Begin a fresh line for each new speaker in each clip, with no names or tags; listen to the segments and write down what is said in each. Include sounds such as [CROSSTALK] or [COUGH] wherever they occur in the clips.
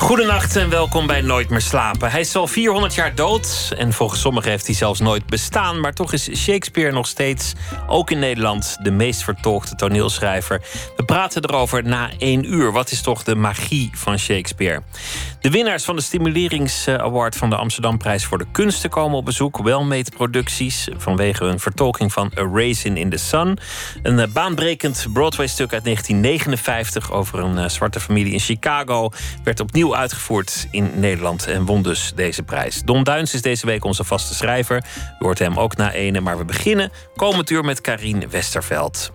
Goedenacht en welkom bij Nooit meer slapen. Hij is al 400 jaar dood en volgens sommigen heeft hij zelfs nooit bestaan. Maar toch is Shakespeare nog steeds, ook in Nederland, de meest vertolkte toneelschrijver. We praten erover na één uur. Wat is toch de magie van Shakespeare? De winnaars van de Stimuleringsaward van de Amsterdamprijs voor de Kunsten komen op bezoek. Welmade Producties vanwege hun vertolking van A Raisin in the Sun. Een eh, baanbrekend Broadway-stuk uit 1959 over een eh, zwarte familie in Chicago werd opnieuw uitgevoerd in Nederland en won dus deze prijs. Don Duins is deze week onze vaste schrijver. U hoort hem ook na ene, maar we beginnen komend uur met Karine Westerveld.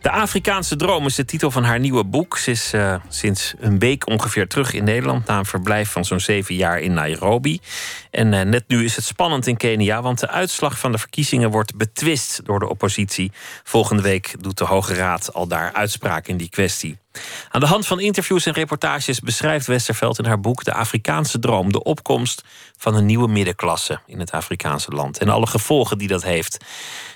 De Afrikaanse Droom is de titel van haar nieuwe boek. Ze is uh, sinds een week ongeveer terug in Nederland na een verblijf van zo'n zeven jaar in Nairobi. En uh, net nu is het spannend in Kenia, want de uitslag van de verkiezingen wordt betwist door de oppositie. Volgende week doet de Hoge Raad al daar uitspraak in die kwestie. Aan de hand van interviews en reportages beschrijft Westerveld in haar boek De Afrikaanse Droom, de opkomst van een nieuwe middenklasse in het Afrikaanse land en alle gevolgen die dat heeft.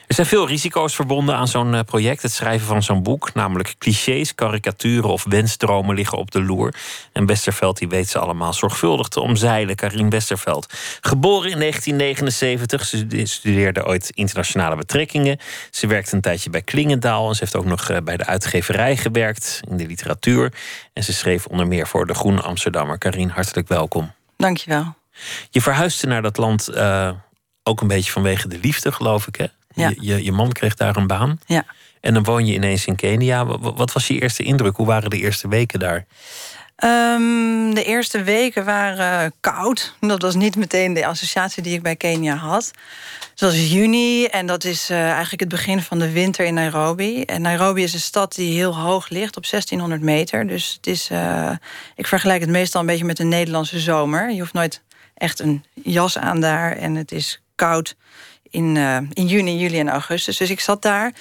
Er zijn veel risico's verbonden aan zo'n eh, project, het schrijven van zo'n boek. Namelijk clichés, karikaturen of wensdromen liggen op de loer. En Westerveld die weet ze allemaal zorgvuldig te omzeilen. Karin Westerveld. Geboren in 1979, ze studeerde ooit internationale betrekkingen. Ze werkte een tijdje bij Klingendaal. En ze heeft ook nog eh, bij de uitgeverij gewerkt in de literatuur. En ze schreef onder meer voor de Groene Amsterdammer. Karin, hartelijk welkom.
Dankjewel.
Je verhuisde naar dat land uh, ook een beetje vanwege de liefde, geloof ik, hè? Ja. Je, je, man kreeg daar een baan.
Ja.
En dan woon je ineens in Kenia. Wat was je eerste indruk? Hoe waren de eerste weken daar?
Um, de eerste weken waren koud. Dat was niet meteen de associatie die ik bij Kenia had. Het was juni en dat is uh, eigenlijk het begin van de winter in Nairobi. En Nairobi is een stad die heel hoog ligt, op 1600 meter. Dus het is, uh, ik vergelijk het meestal een beetje met een Nederlandse zomer. Je hoeft nooit echt een jas aan daar en het is koud in, uh, in juni, juli en augustus. Dus ik zat daar.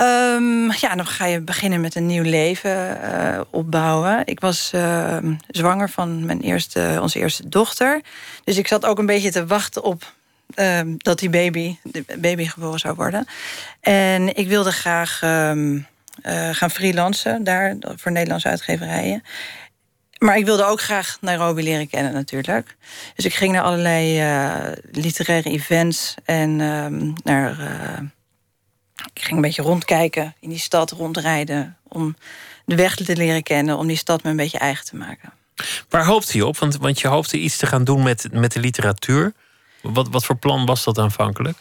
Um, ja, dan ga je beginnen met een nieuw leven uh, opbouwen. Ik was uh, zwanger van mijn eerste, onze eerste dochter. Dus ik zat ook een beetje te wachten op ehm, dat die baby, de baby geboren zou worden. En ik wilde graag um, gaan freelancen daar voor Nederlandse uitgeverijen. Maar ik wilde ook graag Nairobi leren kennen natuurlijk. Dus ik ging naar allerlei uh, literaire events en uh, naar. Uh, ik ging een beetje rondkijken in die stad, rondrijden. Om de weg te leren kennen, om die stad me een beetje eigen te maken.
Waar hoopte je op? Want, want je hoopte iets te gaan doen met, met de literatuur. Wat, wat voor plan was dat aanvankelijk?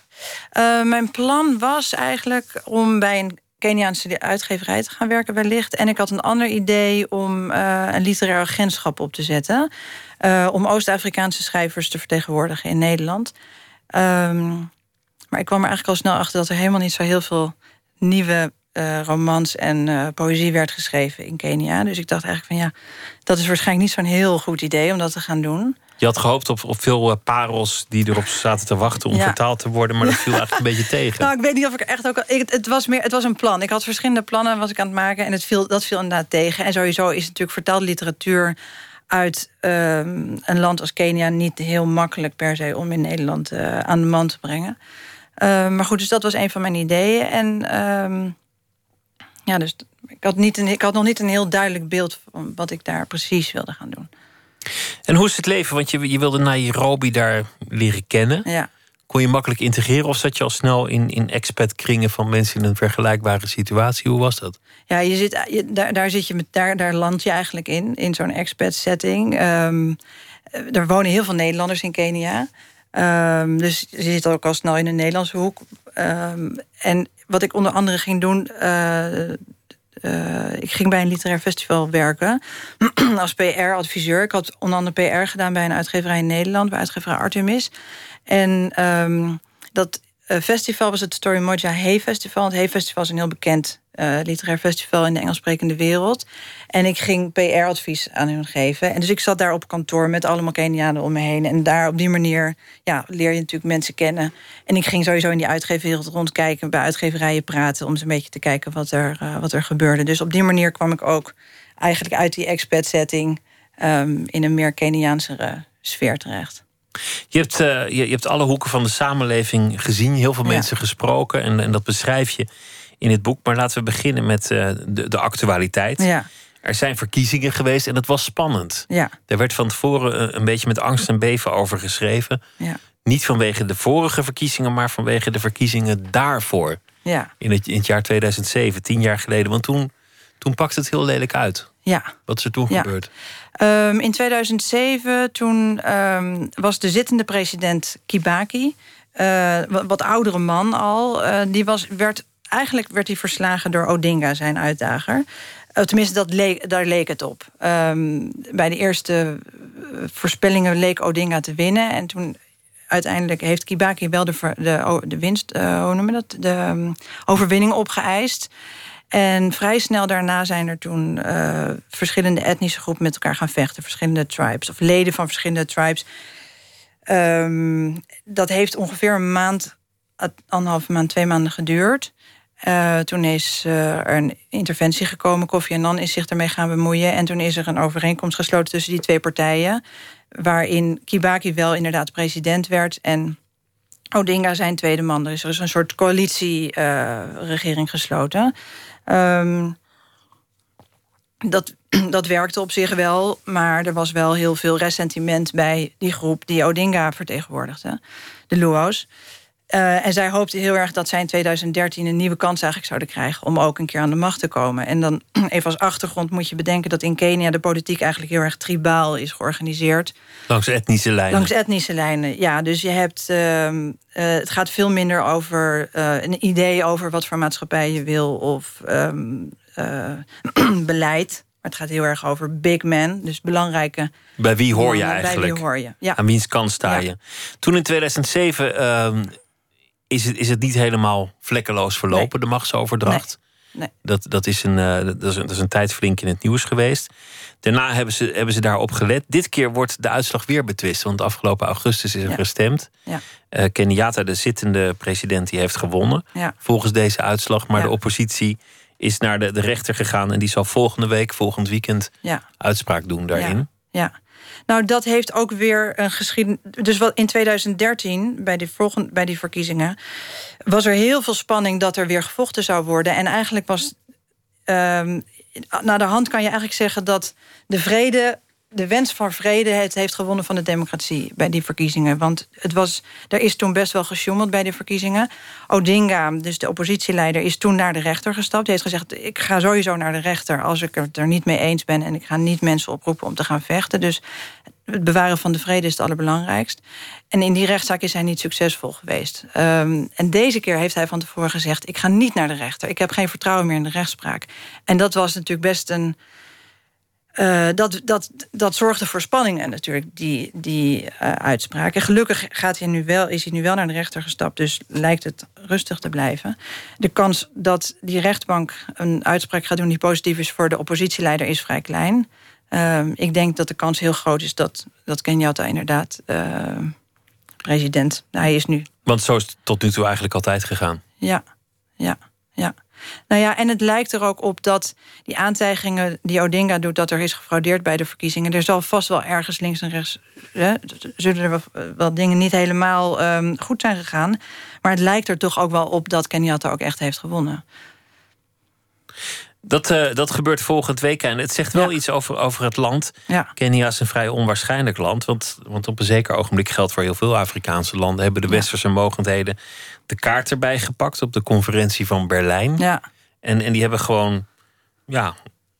Uh, mijn plan was eigenlijk om bij een Keniaanse uitgeverij te gaan werken wellicht. En ik had een ander idee om uh, een literair agentschap op te zetten. Uh, om Oost-Afrikaanse schrijvers te vertegenwoordigen in Nederland. Um, maar ik kwam er eigenlijk al snel achter dat er helemaal niet zo heel veel nieuwe uh, romans en poëzie werd geschreven in Kenia. Dus ik dacht eigenlijk van ja, dat is waarschijnlijk niet zo'n heel goed idee om dat te gaan doen.
Je had gehoopt op, op veel uh, parels die erop zaten te wachten om vertaald te worden, maar dat viel eigenlijk een beetje [LAUGHS] tegen.
Nou, ik weet niet of ik echt ook. Ik, het, was meer, het was een plan. Ik had verschillende plannen was ik aan het maken en het viel, dat viel inderdaad tegen. En sowieso is natuurlijk vertaalde literatuur uit uh, een land als Kenia niet heel makkelijk per se om in Nederland uh, aan de man te brengen. Uh, maar goed, dus dat was een van mijn ideeën. En ehm, ja, dus ik had, niet een, ik had nog niet een heel duidelijk beeld van wat ik daar precies wilde gaan doen.
En hoe is het leven? Want je, je wilde Nairobi daar leren kennen.
Ja.
Kon je makkelijk integreren of zat je al snel in, in expat-kringen van mensen in een vergelijkbare situatie? Hoe was dat?
Ja, je zit, je, daar, daar, zit je met, daar, daar land je eigenlijk in, in zo'n expat-setting. Um, er wonen heel veel Nederlanders in Kenia. Um, dus je zit ook al snel in een Nederlandse hoek. Um, en wat ik onder andere ging doen. Uh, uh, ik ging bij een literair festival werken [CLEARS THROAT] als PR-adviseur. Ik had onder andere PR gedaan bij een uitgeverij in Nederland, bij uitgeverij Artemis. En um, dat uh, festival was het Story Moja Hay Festival. Het Hay Festival is een heel bekend uh, literair festival in de Engelssprekende wereld. En ik ging PR-advies aan hun geven. En dus ik zat daar op kantoor met allemaal Kenianen om me heen. En daar op die manier ja, leer je natuurlijk mensen kennen. En ik ging sowieso in die uitgeverwereld rondkijken, bij uitgeverijen praten... om eens een beetje te kijken wat er, uh, wat er gebeurde. Dus op die manier kwam ik ook eigenlijk uit die expat-setting... ehm, in een meer Keniaansere sfeer terecht.
Je hebt, uh, je, je, hebt alle hoeken van de samenleving gezien, heel veel mensen gesproken. En, en, dat beschrijf je in het boek. Maar laten we beginnen met uh, de, de, actualiteit.
Ja.
Er zijn verkiezingen geweest en het was spannend.
Ja.
Er werd van tevoren een beetje met angst en beven over geschreven.
Ja.
Niet vanwege de vorige verkiezingen, maar vanwege de verkiezingen daarvoor.
Ja.
In, het, in het jaar 2007, tien jaar geleden. Want toen, toen pakte het heel lelijk uit.
Ja.
Wat is er toen
Ja.
gebeurd?
Um, in 2007 toen um, was de zittende president Kibaki, uh, wat, wat oudere man al, uh, die was, werd, eigenlijk werd hij verslagen door Odinga, zijn uitdager. Uh, tenminste, dat daar leek het op. Um, bij de eerste voorspellingen leek Odinga te winnen. En toen uiteindelijk heeft Kibaki wel de, de, de winst, hoe noemen dat, de overwinning opgeëist. En vrij snel daarna zijn er toen uh, verschillende etnische groepen met elkaar gaan vechten. Verschillende tribes, of leden van verschillende tribes. Um, dat heeft ongeveer een maand, anderhalve maand, twee maanden geduurd. Uh, toen is uh, er een interventie gekomen. Kofi Annan is zich daarmee gaan bemoeien. En toen is er een overeenkomst gesloten tussen die twee partijen. Waarin Kibaki wel inderdaad president werd. En Odinga zijn tweede man. Dus er is een soort coalitieregering gesloten. Um, dat, [CLEARS THROAT] dat werkte op zich wel, maar er was wel heel veel ressentiment bij die groep die Odinga vertegenwoordigde, de Luo's. Uh, en zij hoopte heel erg dat zij in 2013 een nieuwe kans eigenlijk zouden krijgen om ook een keer aan de macht te komen. En dan [CLEARS THROAT] even als achtergrond moet je bedenken dat in Kenia de politiek eigenlijk heel erg tribaal is georganiseerd.
Langs etnische lijnen.
Langs etnische lijnen, ja. Dus je hebt. Uh, uh, het gaat veel minder over uh, een idee over wat voor maatschappij je wil of um, [CLEARS THROAT] beleid. Maar het gaat heel erg over big men, dus belangrijke.
Bij wie hoor je
mannen,
eigenlijk?
Bij wie hoor je? Ja.
Aan wiens kant sta je? Toen in 2007 is, het, is het niet helemaal vlekkeloos verlopen,
Nee.
de machtsoverdracht.
Nee.
Dat, dat, is een, uh, dat, is een, dat is een tijd flink in het nieuws geweest. Daarna hebben ze, hebben ze daarop gelet. Dit keer wordt de uitslag weer betwist. Want afgelopen augustus is er
Ja.
gestemd.
Ja.
Uh, Kenyatta, de zittende president, die heeft gewonnen.
Ja.
Volgens deze uitslag. Maar de oppositie is naar de, de rechter gegaan. En die zal volgende week, volgend weekend, uitspraak doen daarin.
Ja, nou dat heeft ook weer een geschiedenis. Dus wat in 2013, bij die, volgende, bij die verkiezingen, was er heel veel spanning dat er weer gevochten zou worden. En eigenlijk was. Um, naar de hand kan je eigenlijk zeggen dat de vrede. De wens van vrede het heeft gewonnen van de democratie bij die verkiezingen. Want het was, er is toen best wel gesjoemeld bij de verkiezingen. Odinga, dus de oppositieleider, is toen naar de rechter gestapt. Hij heeft gezegd: Ik ga sowieso naar de rechter als ik het er niet mee eens ben. En ik ga niet mensen oproepen om te gaan vechten. Dus het bewaren van de vrede is het allerbelangrijkst. En in die rechtszaak is hij niet succesvol geweest. Um, en deze keer heeft hij van tevoren gezegd: Ik ga niet naar de rechter. Ik heb geen vertrouwen meer in de rechtspraak. En dat was natuurlijk best een. Uh, dat, dat, dat zorgde voor spanningen natuurlijk, die, die uh, uitspraak. En gelukkig gaat hij nu wel, is hij nu wel naar de rechter gestapt, dus lijkt het rustig te blijven. De kans dat die rechtbank een uitspraak gaat doen die positief is voor de oppositieleider is vrij klein. Uh, ik denk dat de kans heel groot is dat, dat Kenyatta inderdaad uh, president, hij is nu.
Want zo is het tot nu toe eigenlijk altijd gegaan.
Ja, ja, ja. Nou ja, en het lijkt er ook op dat die aantijgingen die Odinga doet... dat er is gefraudeerd bij de verkiezingen... er zal vast wel ergens links en rechts... Hè, zullen er wel, wel, dingen niet helemaal um, goed zijn gegaan. Maar het lijkt er toch ook wel op dat Kenyatta ook echt heeft gewonnen.
Dat, uh, dat gebeurt volgend week. En het zegt wel
Ja.
iets over, over het land.
Ja.
Kenia is een vrij onwaarschijnlijk land. Want, want op een zeker ogenblik geldt voor heel veel Afrikaanse landen... hebben de
Ja.
westerse mogendheden de kaart erbij gepakt... op de conferentie van Berlijn.
Ja,
En, en die hebben gewoon ja,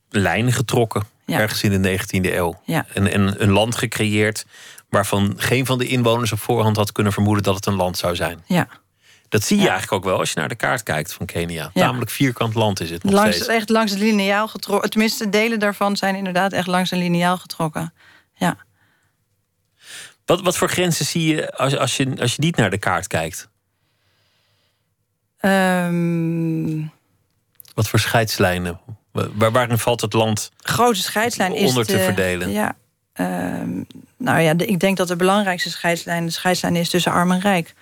lijnen getrokken.
Ja.
Ergens in de 19e eeuw.
Ja.
En, en een land gecreëerd... waarvan geen van de inwoners op voorhand had kunnen vermoeden... dat het een land zou zijn.
ja.
Dat zie je
Ja.
eigenlijk ook wel als je naar de kaart kijkt van Kenia.
Ja.
Namelijk vierkant land is het nog
Langs,
steeds.
echt langs het lineaal getrokken. Tenminste, delen daarvan zijn inderdaad echt langs een lineaal getrokken. Ja.
Wat, wat voor grenzen zie je als, als je als je niet naar de kaart kijkt?
Um,
Wat voor scheidslijnen? Waar, waarin valt het land?
grote scheidslijn is
Onder te
de-
verdelen.
Ja. Ehm, nou ja, de- ik denk dat de belangrijkste scheidslijn de scheidslijn is tussen arm en rijk.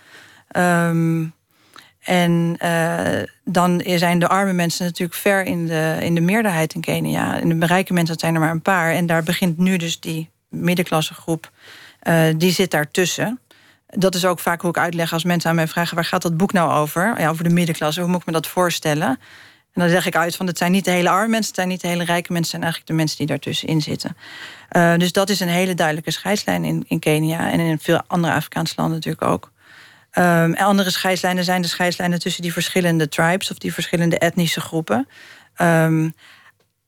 Ehm, En uh, dan zijn de arme mensen natuurlijk ver in de, in de meerderheid in Kenia. En de rijke mensen, zijn er maar een paar. En daar begint nu dus die middenklassegroep, uh, die zit daartussen. Dat is ook vaak hoe ik uitleg als mensen aan mij vragen... waar gaat dat boek nou over? Ja, over de middenklasse, hoe moet ik me dat voorstellen? En dan zeg ik uit van het zijn niet de hele arme mensen... het zijn niet de hele rijke mensen... het zijn eigenlijk de mensen die daartussenin zitten. Uh, dus dat is een hele duidelijke scheidslijn in, in Kenia... en in veel andere Afrikaanse landen natuurlijk ook. En andere scheidslijnen zijn de scheidslijnen tussen die verschillende tribes of die verschillende etnische groepen. Um,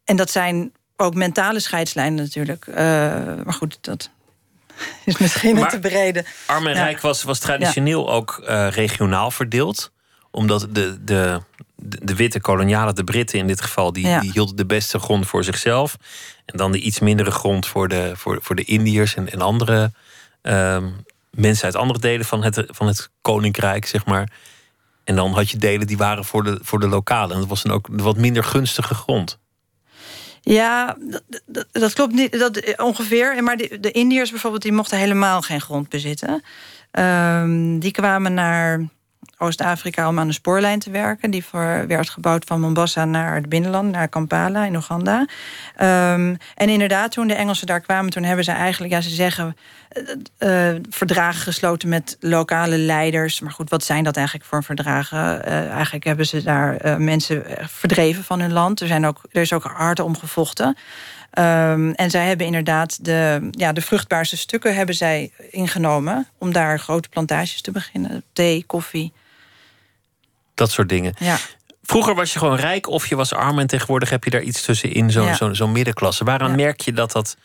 en dat zijn ook mentale scheidslijnen natuurlijk. Uh, maar goed, dat [LAUGHS] is misschien maar, te bereden.
Arm en ja. Rijk was, was traditioneel ook uh, regionaal verdeeld. Omdat de, de, de, witte kolonialen, de Britten in dit geval, die, ja. die hielden de beste grond voor zichzelf. En dan de iets mindere grond voor de, voor, voor de Indiërs en, en andere um, mensen uit andere delen van het, van het koninkrijk, zeg maar. En dan had je delen die waren voor de, voor de lokale. En dat was dan ook wat minder gunstige grond.
Ja, dat, dat klopt niet dat, ongeveer. Maar de, de Indiërs bijvoorbeeld, die mochten helemaal geen grond bezitten. Um, die kwamen naar Oost-Afrika om aan een spoorlijn te werken. Die voor, werd gebouwd van Mombasa naar het binnenland, naar Kampala in Oeganda. Um, en inderdaad, toen de Engelsen daar kwamen, toen hebben ze eigenlijk, ja, ze zeggen, uh, verdragen gesloten met lokale leiders. Maar goed, wat zijn dat eigenlijk voor verdragen? Uh, eigenlijk hebben ze daar mensen verdreven van hun land. Er, zijn ook, er is ook hard om gevochten. Um, en zij hebben inderdaad de, ja, de vruchtbaarste stukken hebben zij ingenomen om daar grote plantages te beginnen. Thee, koffie.
Dat soort dingen.
Ja.
Vroeger was je gewoon rijk of je was arm en tegenwoordig heb je daar iets tussenin, zo'n ja. zo, zo middenklasse. Waaraan merk je dat dat,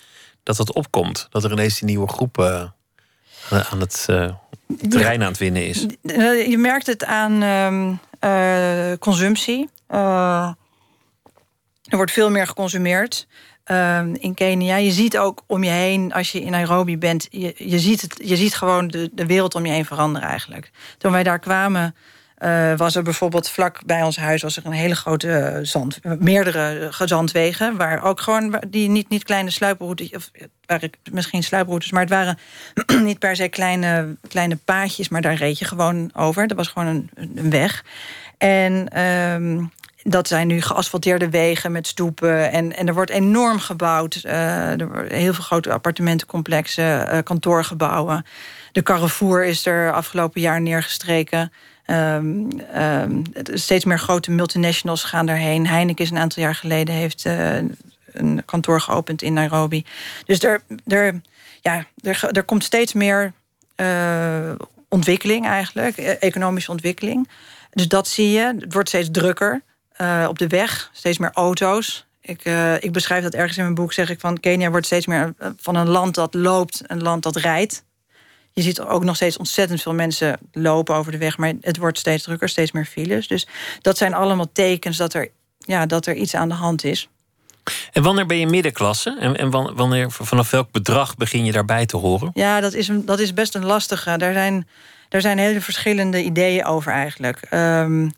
dat dat opkomt? Dat er ineens die nieuwe groep uh, aan het uh, terrein aan het winnen is?
Je merkt het aan uh, consumptie. er wordt veel meer geconsumeerd. Um, in Kenia. Je ziet ook om je heen, als je in Nairobi bent, je, je ziet, het, je ziet gewoon de, de wereld om je heen veranderen eigenlijk. Toen wij daar kwamen, uh, was er bijvoorbeeld vlak bij ons huis was er een hele grote zand, meerdere zandwegen, waar ook gewoon die niet, niet kleine sluiproutes, of waren misschien sluiproutes, maar het waren [CLEARS THROAT] niet per se kleine, kleine paadjes, maar daar reed je gewoon over. Dat was gewoon een, weg. En um, dat zijn nu geasfalteerde wegen met stoepen. En, en er wordt enorm gebouwd. Er worden heel veel grote appartementencomplexen, kantoorgebouwen. De Carrefour is er afgelopen jaar neergestreken. Um, um, steeds meer grote multinationals gaan daarheen. Heineken is een aantal jaar geleden heeft uh, een kantoor geopend in Nairobi. Dus er, er, ja, er, er komt steeds meer ontwikkeling eigenlijk, e-, economische ontwikkeling. Dus dat zie je. Het wordt steeds drukker. Uh, op de weg, steeds meer auto's. Ik, ik beschrijf dat ergens in mijn boek, zeg ik van Kenia wordt steeds meer van een land dat loopt, een land dat rijdt. Je ziet ook nog steeds ontzettend veel mensen lopen over de weg, maar het wordt steeds drukker, steeds meer files. Dus dat zijn allemaal tekens dat er, ja, dat er iets aan de hand is.
En wanneer ben je middenklasse? En, en wanneer, vanaf welk bedrag begin je daarbij te horen?
Ja, dat is, een, dat is best een lastige. Daar zijn, daar zijn hele verschillende ideeën over eigenlijk. Um,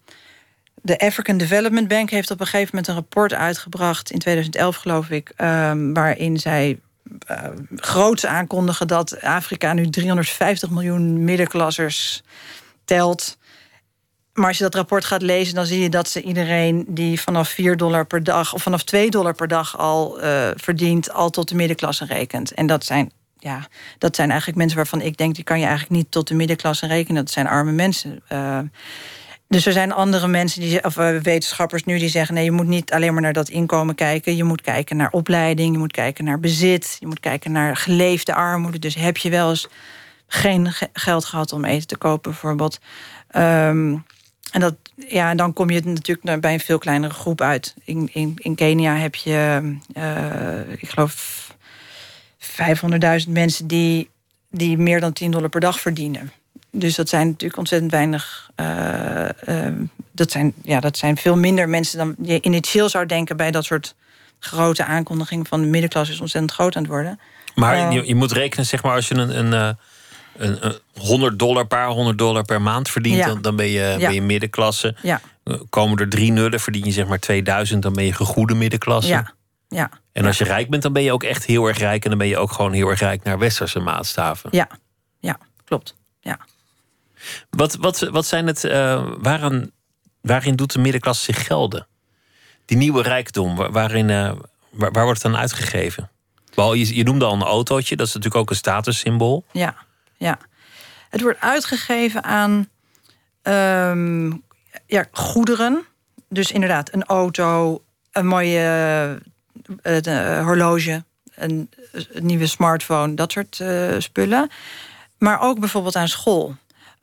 de African Development Bank heeft op een gegeven moment een rapport uitgebracht, in 2011 geloof ik, um, waarin zij groots aankondigen dat Afrika nu 350 miljoen middenklassers telt. Maar als je dat rapport gaat lezen, dan zie je dat ze iedereen die vanaf 4 dollar per dag of vanaf 2 dollar per dag al uh, verdient, al tot de middenklasse rekent. En dat zijn, ja, dat zijn eigenlijk mensen waarvan ik denk, die kan je eigenlijk niet tot de middenklasse rekenen. Dat zijn arme mensen. Uh, dus er zijn andere mensen, die, of uh, wetenschappers nu, die zeggen: nee, je moet niet alleen maar naar dat inkomen kijken. Je moet kijken naar opleiding, je moet kijken naar bezit, je moet kijken naar geleefde armoede. Dus heb je wel eens geen geld gehad om eten te kopen, bijvoorbeeld. Um, en dat, ja, dan kom je natuurlijk bij een veel kleinere groep uit. In, in, in Kenia heb je, uh, ik geloof, 500.000 mensen die, die meer dan 10 dollar per dag verdienen. Dus dat zijn natuurlijk ontzettend weinig. Uh, uh, dat, zijn, ja, dat zijn veel minder mensen dan je initieel zou denken bij dat soort grote aankondigingen van de middenklasse is ontzettend groot aan het worden.
Maar uh, je, je, moet rekenen, zeg maar, als je een, een, een, een 100 dollar, paar 100 dollar per maand verdient, ja. dan, dan, ben, je, ja. ben je middenklasse.
Ja.
Komen er drie nullen, verdien je zeg maar 2000, dan ben je gegoede middenklasse.
Ja. Ja.
En als je rijk bent, dan ben je ook echt heel erg rijk. En dan ben je ook gewoon heel erg rijk naar westerse maatstaven.
Ja, ja klopt. Ja.
Wat, wat, wat zijn het, uh, waarin, doet de middenklasse zich gelden? Die nieuwe rijkdom, waarin, uh, waar, wordt het dan uitgegeven? Wel, je, je noemde al een autootje, dat is natuurlijk ook een statussymbool.
Ja, ja. Het wordt uitgegeven aan um, ja, goederen. Dus inderdaad, een auto, een mooie uh, horloge, een, een, nieuwe smartphone, dat soort spullen. Maar ook bijvoorbeeld aan school.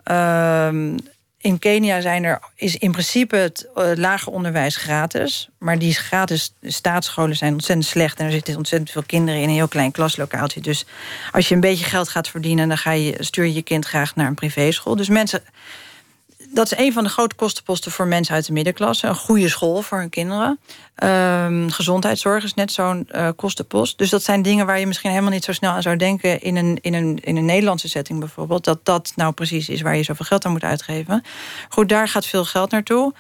Um, in Kenia zijn er, is in principe het uh, lager onderwijs gratis. Maar die gratis staatsscholen zijn ontzettend slecht. En er zitten ontzettend veel kinderen in een heel klein klaslokaaltje. Dus als je een beetje geld gaat verdienen... dan ga je, stuur je je kind graag naar een privéschool. Dus mensen dat is een van de grote kostenposten voor mensen uit de middenklasse. Een goede school voor hun kinderen. Um, gezondheidszorg is net zo'n uh, kostenpost. Dus dat zijn dingen waar je misschien helemaal niet zo snel aan zou denken... in een, in een, in een Nederlandse setting bijvoorbeeld. Dat dat nou precies is waar je zoveel geld aan moet uitgeven. Goed, daar gaat veel geld naartoe.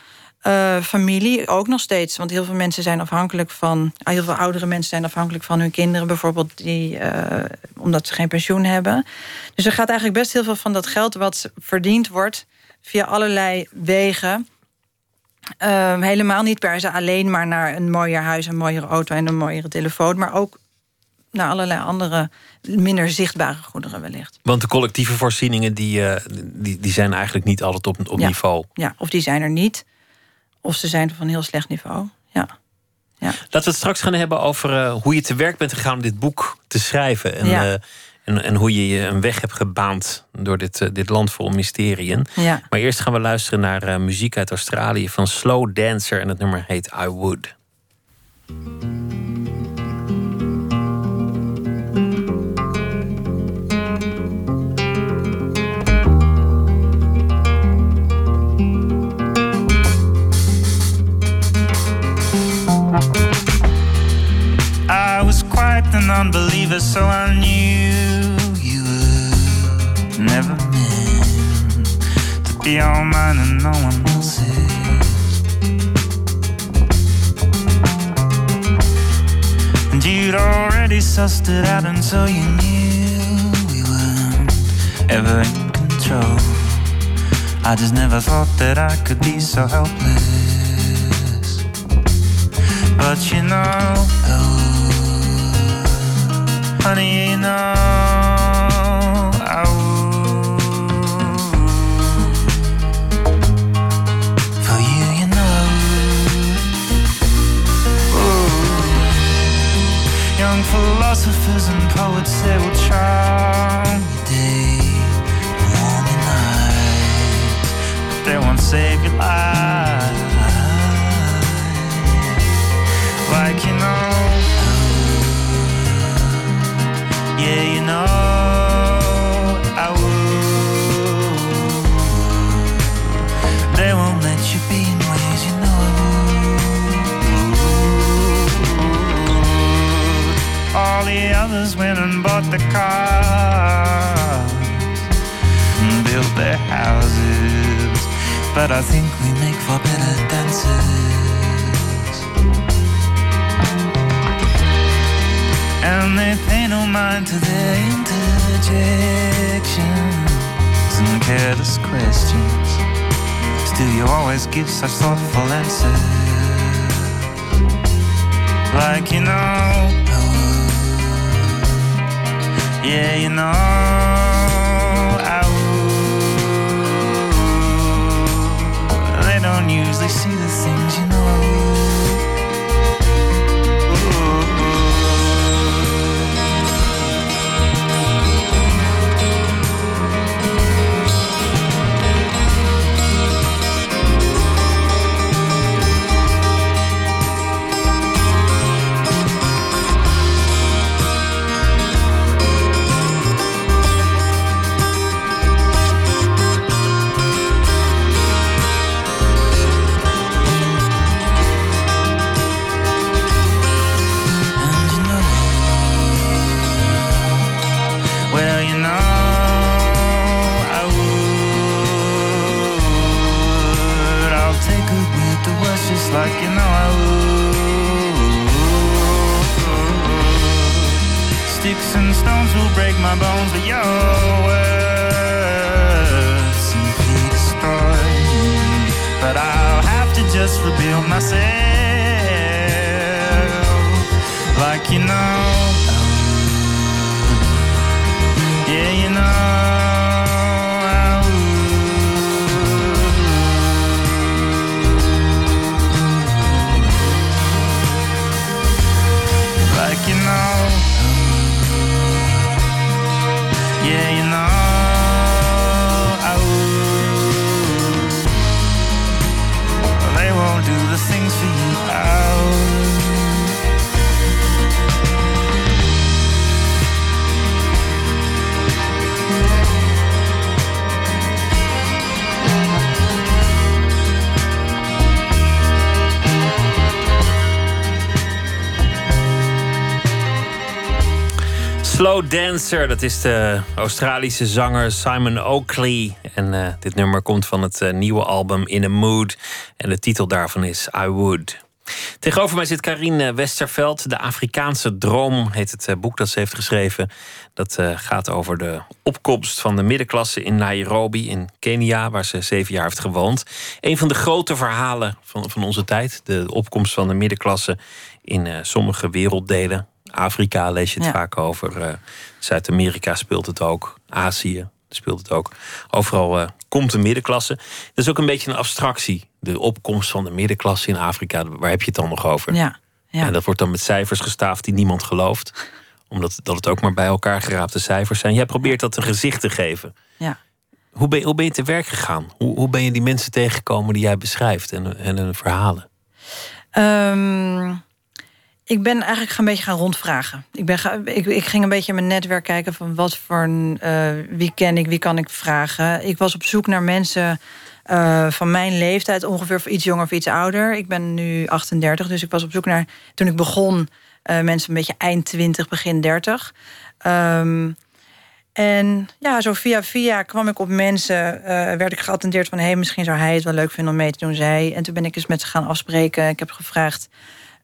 Uh, familie ook nog steeds. Want heel veel mensen zijn afhankelijk van... Ah, heel veel oudere mensen zijn afhankelijk van hun kinderen... bijvoorbeeld die, uh, omdat ze geen pensioen hebben. Dus er gaat eigenlijk best heel veel van dat geld... wat verdiend wordt via allerlei wegen. Uh, helemaal niet per se alleen maar naar een mooier huis, een mooiere auto en een mooiere telefoon, maar ook naar allerlei andere minder zichtbare goederen wellicht.
Want de collectieve voorzieningen die, uh, die, die zijn eigenlijk niet altijd op, op niveau.
Ja, of die zijn er niet, of ze zijn van heel slecht niveau. Ja.
Ja. Laten we het straks gaan hebben over uh, hoe je te werk bent gegaan om dit boek te schrijven. En, ja. uh, en, en hoe je je een weg hebt gebaand door dit, uh, dit land vol mysteriën.
Ja.
Maar eerst gaan we luisteren naar uh, muziek uit Australië van Slow Dancer. En het nummer heet I Would.
I was quite an unbeliever, so I knew never meant to be all mine and no one else's. And you'd already sussed it out, so you knew we weren't ever in control. I just never thought that I could be so helpless. But you know, oh, honey, you know Young philosophers and poets say we'll charm your day, warm your night, but they won't save your life. Like you know. Yeah, you know All the others went and bought the cars and built their houses, but I think we make for better dancers. And they pay no mind to their interjections and careless questions. Still, you always give such thoughtful answers. Like you know, yeah, you know, I would. They don't usually see the things you know bones will break my bones, but your words simply destroy me. But I'll have to just rebuild myself, like you know. Yeah, you know.
Slow Dancer, dat is de Australische zanger Simon Oakley. En uh, dit nummer komt van het uh, nieuwe album In a Mood. En de titel daarvan is I Would. Tegenover mij zit Karine Westerveld. De Afrikaanse Droom heet het boek dat ze heeft geschreven. Dat gaat over de opkomst van de middenklasse in Nairobi in Kenia, waar ze zeven jaar heeft gewoond. Een van de grote verhalen van, van onze tijd. De opkomst van de middenklasse in sommige werelddelen. Afrika lees je het vaak over. Uh, Zuid-Amerika speelt het ook. Azië speelt het ook. Overal uh, komt de middenklasse. Dat is ook een beetje een abstractie. De opkomst van de middenklasse in Afrika. Waar heb je het dan nog over?
Ja. ja.
En dat wordt dan met cijfers gestaafd die niemand gelooft. Omdat dat het ook maar bij elkaar geraapte cijfers zijn. Jij probeert dat een gezicht te geven.
Ja.
Hoe ben, je, hoe ben je te werk gegaan? Hoe, hoe ben je die mensen tegengekomen die jij beschrijft en, en hun verhalen?
Um ik ben eigenlijk een beetje gaan rondvragen. Ik, ben ik, ik, ging een beetje mijn netwerk kijken van wat voor uh, wie ken ik, wie kan ik vragen. Ik was op zoek naar mensen uh, van mijn leeftijd, ongeveer iets jonger of iets ouder. Ik ben nu 38, dus ik was op zoek naar toen ik begon uh, mensen een beetje eind 20, begin 30. Um, ehm, en ja, zo via via kwam ik op mensen, werd ik geattendeerd van hé, hey, misschien zou hij het wel leuk vinden om mee te doen, zij. En toen ben ik eens met ze gaan afspreken. Ik heb gevraagd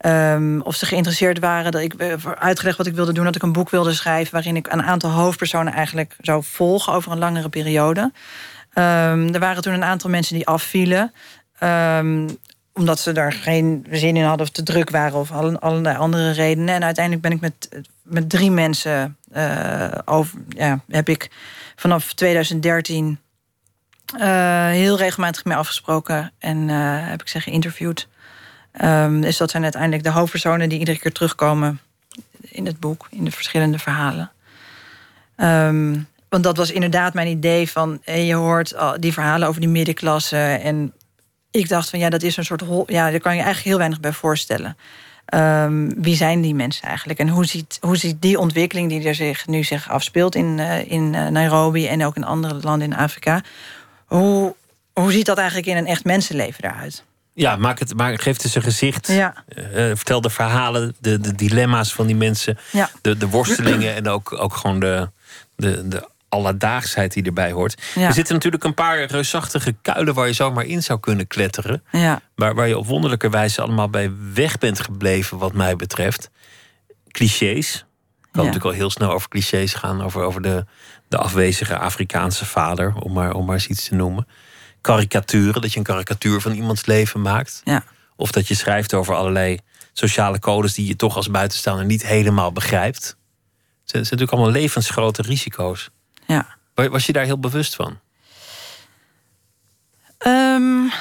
Um, of ze geïnteresseerd waren. Dat ik uh, uitgelegd wat ik wilde doen. Dat ik een boek wilde schrijven. waarin ik een aantal hoofdpersonen eigenlijk zou volgen over een langere periode. Um, er waren toen een aantal mensen die afvielen. Um, omdat ze daar geen zin in hadden of te druk waren. of allerlei andere redenen. En uiteindelijk ben ik met, met drie mensen. Uh, over, ja, heb ik vanaf 2013. Uh, heel regelmatig mee afgesproken. En heb ik ze geïnterviewd. Um, dus dat zijn uiteindelijk de hoofdpersonen die iedere keer terugkomen in het boek, in de verschillende verhalen. Um, want dat was inderdaad mijn idee van, je hoort die verhalen over die middenklasse. En ik dacht van ja, dat is een soort, ja, daar kan je eigenlijk heel weinig bij voorstellen. Um, wie zijn die mensen eigenlijk? En hoe ziet, hoe ziet die ontwikkeling die er zich nu zich afspeelt in, uh, in uh, Nairobi en ook in andere landen in Afrika, hoe, hoe ziet dat eigenlijk in een echt mensenleven eruit?
Ja, maak het, maak, geef het eens een gezicht.
Ja.
Uh, vertel de verhalen, de, de dilemma's van die mensen.
Ja.
De, de worstelingen en ook, ook gewoon de, de, de alledaagsheid die erbij hoort.
Ja.
Er zitten natuurlijk een paar reusachtige kuilen waar je zomaar in zou kunnen kletteren.
Ja.
Waar, waar je op wonderlijke wijze allemaal bij weg bent gebleven, wat mij betreft. Clichés. Ik kan natuurlijk al heel snel over clichés gaan, over, over de, de afwezige Afrikaanse vader, om maar, om maar eens iets te noemen karikaturen, dat je een karikatuur van iemands leven maakt.
Ja.
Of dat je schrijft over allerlei sociale codes die je toch als buitenstaander niet helemaal begrijpt. Het zijn, natuurlijk allemaal levensgrote risico's.
Ja.
Was je daar heel bewust van?
Um,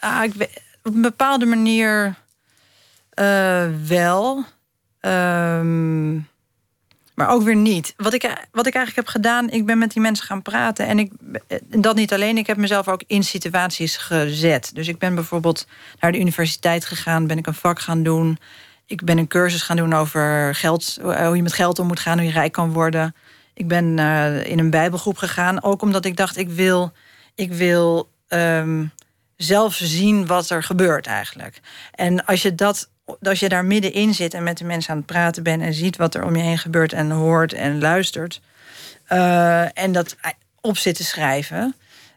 ah, ik, op een bepaalde manier uh, wel. Um, maar ook weer niet. Wat ik, wat ik eigenlijk heb gedaan, ik ben met die mensen gaan praten. En ik, dat niet alleen, ik heb mezelf ook in situaties gezet. Dus ik ben bijvoorbeeld naar de universiteit gegaan, ben ik een vak gaan doen. Ik ben een cursus gaan doen over geld, hoe je met geld om moet gaan, hoe je rijk kan worden. Ik ben uh, in een bijbelgroep gegaan, ook omdat ik dacht, ik wil, ik wil um, zelf zien wat er gebeurt eigenlijk. En als je dat als je daar middenin zit en met de mensen aan het praten bent en ziet wat er om je heen gebeurt en hoort en luistert. Uh, en dat op zit te schrijven.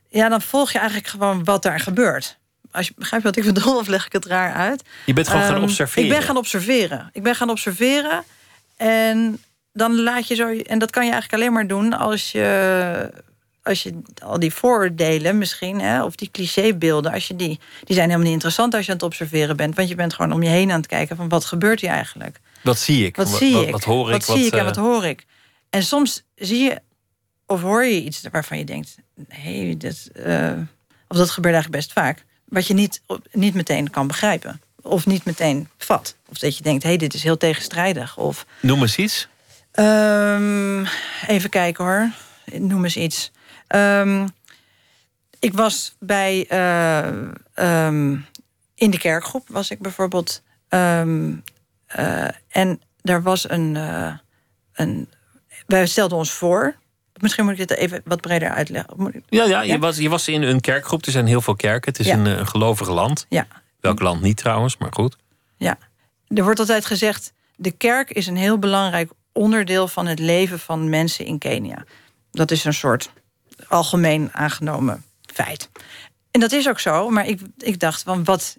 Ja, dan volg je eigenlijk gewoon wat daar gebeurt. Als je begrijpt wat ik bedoel, of leg ik het raar uit?
Je bent gewoon gaan ehm, observeren.
Ik ben gaan observeren. Ik ben gaan observeren. En dan laat je zo. En dat kan je eigenlijk alleen maar doen als je als je al die vooroordelen misschien, hè, of die clichébeelden, als je die, die zijn helemaal niet interessant als je aan het observeren bent. Want je bent gewoon om je heen aan het kijken van wat gebeurt hier eigenlijk.
Wat zie ik?
Wat zie
wat,
ik?
Wat hoor ik?
Wat, zie ik en
eh,
wat hoor ik? En soms zie je of hoor je iets waarvan je denkt, nee, dat, eh, of dat gebeurt eigenlijk best vaak, wat je niet, niet meteen kan begrijpen. Of niet meteen vat. Of dat je denkt, hé, hey, dit is heel tegenstrijdig. Of
Noem eens iets.
Ehm, even kijken hoor. Noem eens iets. Ehm, ik was bij. eh, ehm, in de kerkgroep was ik bijvoorbeeld. Ehm, eh, en daar was een, eh, een. Wij stelden ons voor. Misschien moet ik dit even wat breder uitleggen. Ik-
Ja, ja, je? Was, je was in een kerkgroep. Er zijn heel veel kerken. Het is
Ja.
een, een gelovig land.
Ja,
Welk land niet trouwens, maar goed.
ja. Er wordt altijd gezegd. De kerk is een heel belangrijk onderdeel van het leven van mensen in Kenia. Dat is een soort algemeen aangenomen feit. En dat is ook zo, maar ik, ik dacht van wat,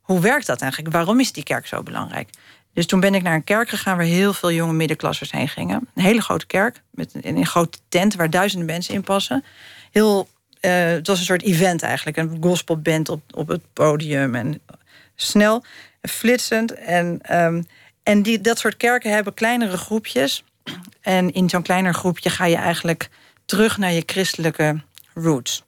hoe werkt dat eigenlijk? Waarom is die kerk zo belangrijk? Dus toen ben ik naar een kerk gegaan waar heel veel jonge middenklassers heen gingen. Een hele grote kerk met een, een grote tent waar duizenden mensen in passen. Heel, eh, het was een soort event eigenlijk, een gospelband op, op het podium en snel, en flitsend en ehm, en die, dat soort kerken hebben kleinere groepjes. En in zo'n kleiner groepje ga je eigenlijk terug naar je christelijke roots.